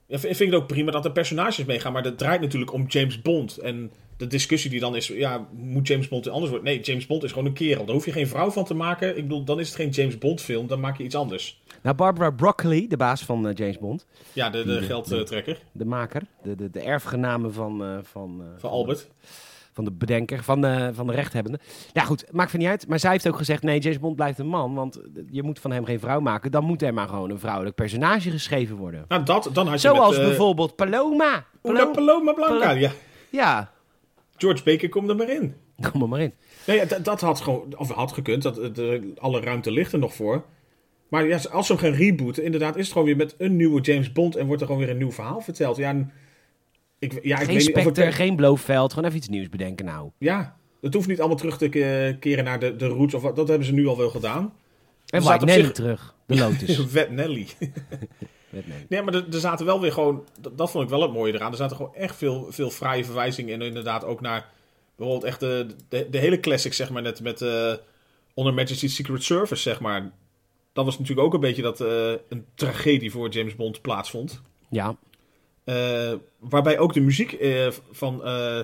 ja, vind ik het ook prima dat er personages meegaan. Maar dat draait natuurlijk om James Bond. En de discussie die dan is: ja, moet James Bond anders worden? Nee, James Bond is gewoon een kerel. Daar hoef je geen vrouw van te maken. Ik bedoel, dan is het geen James Bond film. Dan maak je iets anders. nou Barbara Broccoli, de baas van eh, James Bond, Ja, de, de geldtrekker de maker, de, de, de erfgename van, van, van Albert. van de bedenker, van de, van de rechthebbende. Ja goed, maakt van niet uit. Maar zij heeft ook gezegd, nee, James Bond blijft een man, want je moet van hem geen vrouw maken. Dan moet er maar gewoon een vrouwelijk personage geschreven worden. Nou, dat, dan had je Zoals met, eh, bijvoorbeeld Paloma. Una Palo- Paloma Blanca. Ja, Ja, George Baker komt er maar in. kom er maar in. Nee, ja, dat, dat had gewoon, of had gekund. Dat, de, alle ruimte ligt er nog voor. Maar ja, als ze hem gaan rebooten, inderdaad, is het gewoon weer met een nieuwe James Bond en wordt er gewoon weer een nieuw verhaal verteld. Ja, en ik, ja, ik Geen weet niet of geen Blofeld, gewoon even iets nieuws bedenken nou. Ja, het hoeft niet allemaal terug te ke- keren naar de, de roots. Of wat, dat hebben ze nu al wel gedaan. En White Nelly zich- terug, de Lotus. Vet Nelly. Nee, maar er, er zaten wel weer gewoon... Dat, dat vond ik wel het mooie eraan. Er zaten gewoon echt veel, veel fraaie verwijzingen in. Inderdaad ook naar bijvoorbeeld echt de, de, de hele classics, zeg maar, net met Honor Majesty's Secret Service, zeg maar. Dat was natuurlijk ook een beetje dat eh, een tragedie voor James Bond plaatsvond. Ja, Eh, waarbij ook de muziek eh, van... eh,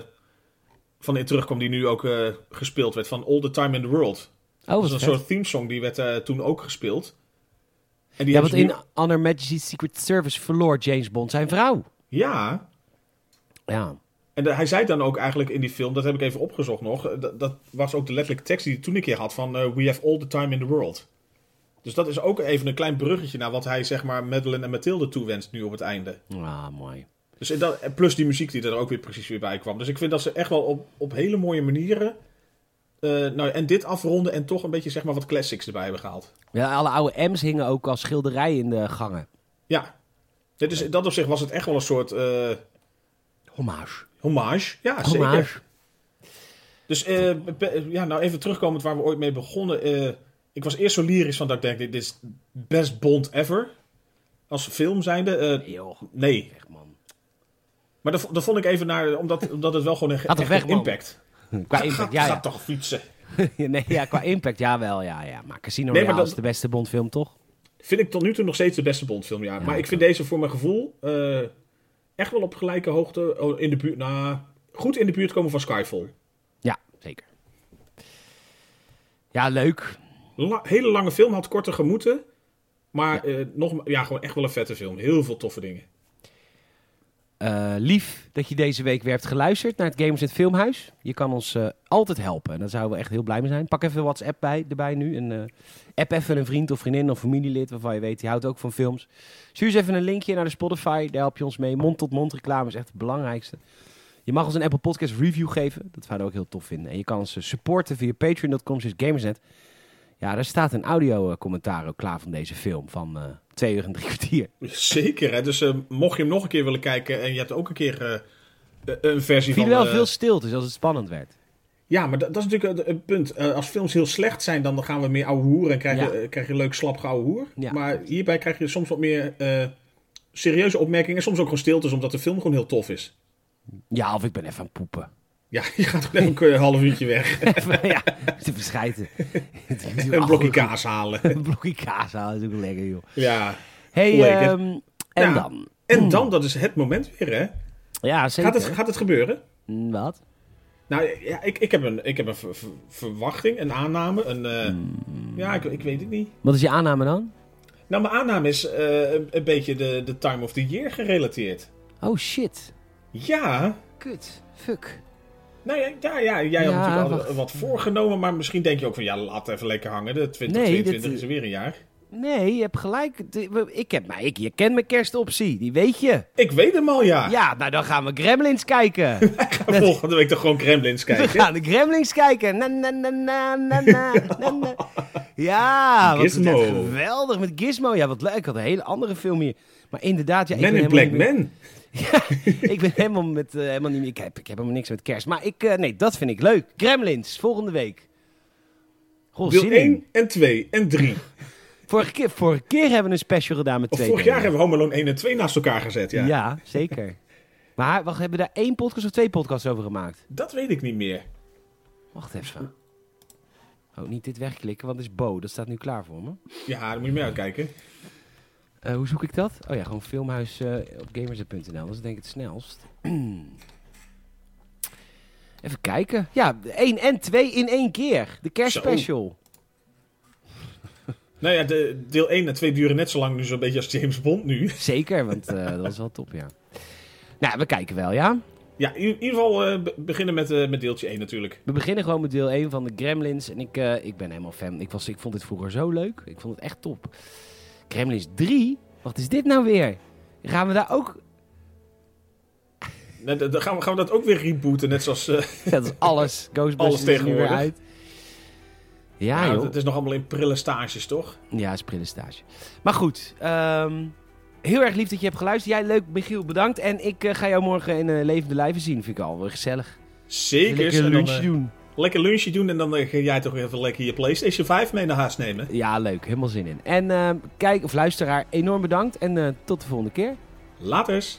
van in terugkwam, die nu ook gespeeld werd, van All the Time in the World. Oh, Dat is een vet. soort themesong, die werd toen ook gespeeld. En die Ja, want in ze Honor Majesty's Secret Service verloor James Bond zijn vrouw. nu- Ja, Ja. en de- hij zei dan ook eigenlijk in die film, dat heb ik even opgezocht nog, dat, dat was ook de letterlijke tekst die hij toen een keer had van We have all the time in the world. Dus dat is ook even een klein bruggetje naar wat hij zeg maar Madeline en Mathilde toewenst nu op het einde. Ah, mooi. Dus dat, plus die muziek die er ook weer precies weer bij kwam. Dus ik vind dat ze echt wel op, op hele mooie manieren. eh, nou, en dit afronden en toch een beetje zeg maar wat classics erbij hebben gehaald. Ja, alle oude M's hingen ook als schilderij in de gangen. Ja. Dit is, dat op zich was het echt wel een soort eh, Hommage. hommage. Ja, zeker. Hommage. Dus eh, ja, nou even terugkomend waar we ooit mee begonnen. Ik was eerst zo lyrisch van dat ik denk, dit is best Bond ever. Als film zijnde. eh, Nee. Echt, man. Maar dat, dat vond ik even naar, omdat, omdat het wel gewoon een echt weg, impact. Qua Ga- impact, ga, ja, ga ja. toch fietsen. nee, ja. Qua impact, jawel, ja, ja. Maar Casino Nee, maar dat- is de beste Bondfilm, toch? Vind ik tot nu toe nog steeds de beste Bondfilm, ja. maar ik vind deze voor mijn gevoel eh, echt wel op gelijke hoogte oh, in de buurt. Nou, goed in de buurt komen van Skyfall. Ja, zeker. Ja, leuk. La- hele lange film, had korter gemoeten. Maar eh, nog, ja, gewoon echt wel een vette film. Heel veel toffe dingen. Eh, lief dat je deze week weer hebt geluisterd naar het Gamers in het Filmhuis. Je kan ons eh, altijd helpen. En daar zouden we echt heel blij mee zijn. Pak even WhatsApp bij, erbij nu. En app even een vriend of vriendin of familielid waarvan je weet, die houdt ook van films. Stuur eens even een linkje naar de Spotify. Daar help je ons mee. Mond-tot-mond reclame is echt het belangrijkste. Je mag ons een Apple Podcast review geven. Dat zouden we ook heel tof vinden. En je kan ons supporten via patreon.com gamersnet. Ja, daar staat een audio eh, ook klaar van deze film. Van eh, twee uur en drie kwartier. Zeker, hè. Dus eh, mocht je hem nog een keer willen kijken... en je hebt ook een keer een versie Ik van... viel wel veel stilte als het spannend werd. Ja, maar dat, dat is natuurlijk het, punt. Als films heel slecht zijn, dan gaan we meer ouwe hoer... en krijg je, Ja. krijg je leuk slap geouwe hoer. Ja. Maar hierbij krijg je soms wat meer serieuze opmerkingen... en soms ook gewoon stiltes, omdat de film gewoon heel tof is. Ja, of ik ben even aan het poepen. Ja, je gaat gewoon een half uurtje weg. Even, ja, te verschijten. een blokje kaas halen. Een blokje kaas halen, is ook lekker, joh. Ja. hey, ehm, en Ja. dan? En dan, dat is het moment weer, hè? Ja, zeker. Gaat het, gaat het gebeuren? Mm, Wat? Nou ja, ik, ik heb een, ik heb een ver- ver- verwachting, een aanname. Een, eh, Hmm. Ja, ik, ik weet het niet. Wat is je aanname dan? Nou, mijn aanname is eh, een, een beetje de, de time of the year gerelateerd. Oh, shit. Ja, Kut. Fuck. Nou ja, ja, ja jij Ja, had natuurlijk al wacht. wat voorgenomen, maar misschien denk je ook van ja, laat even lekker hangen. De 2022 dit- is er weer een jaar. Nee, je hebt gelijk. Ik heb, maar ik, je kent mijn kerstoptie, die weet je. Ik weet hem al, ja. Ja, nou dan gaan we Gremlins kijken. Volgende week toch gewoon Gremlins We kijken. gaan de Gremlins kijken. Na, na, na, na, na, na, na. Ja, wat geweldig met Gizmo. Ja, wat leuk. Ik had een hele andere film hier. Maar inderdaad, ja, ik Man ben in Black meer- Man. ik ben helemaal, met, eh, helemaal niet meer... Ik heb, ik heb helemaal niks met kerst. Maar ik, eh, nee, dat vind ik leuk. Gremlins, volgende week. Goh, Deel zin in. 1 en 2 en 3. Vorige keer, vorige keer hebben we een special gedaan met Of twee vorig jaar hebben we Home Alone 1 en 2 naast elkaar gezet, ja. Ja, zeker. Maar wacht, hebben we daar één podcast of twee podcasts over gemaakt? Dat weet ik niet meer. Wacht even. Oh, niet dit wegklikken, want het is Bo. Dat staat nu klaar voor me. Ja, daar moet je mee uitkijken. Eh, hoe zoek ik dat? Oh ja, gewoon filmhuis eh, op gamers.nl. Dat is denk ik het snelst. Even kijken. Ja, 1 en 2 in één keer. De kerstspecial. Nou ja, de, deel 1 en 2 duren net zo lang nu zo'n beetje als James Bond nu. Zeker, want eh, dat was wel top, ja. Nou, we kijken wel, ja. Ja, in, ieder geval be- beginnen met, met deeltje 1 natuurlijk. We beginnen gewoon met deel 1 van de Gremlins. En ik, ik ben helemaal fan. Ik, was, ik vond dit vroeger zo leuk. Ik vond het echt top. Gremlins 3? Wat is dit nou weer? Gaan we daar ook... Dan gaan we, gaan we dat ook weer rebooten, net zoals... eh, Dat is alles. Ghostbusters Alles is nu weer tegenwoordig. uit. Ja, ja, joh. het is nog allemaal in prille stages, toch? Ja, is prille stage. Maar goed, ehm, heel erg lief dat je hebt geluisterd. Jij leuk, Michiel, bedankt. En ik eh, ga jou morgen in eh, levende lijven zien. Vind ik al wel gezellig. Zeker. Lekker En dan, lunch doen. Lekker lunchje doen en dan eh, ga jij toch even lekker je PlayStation 5 mee naar huis nemen. Ja, leuk. Helemaal zin in. En ehm, kijk of luisteraar, enorm bedankt. En eh, tot de volgende keer. Laters.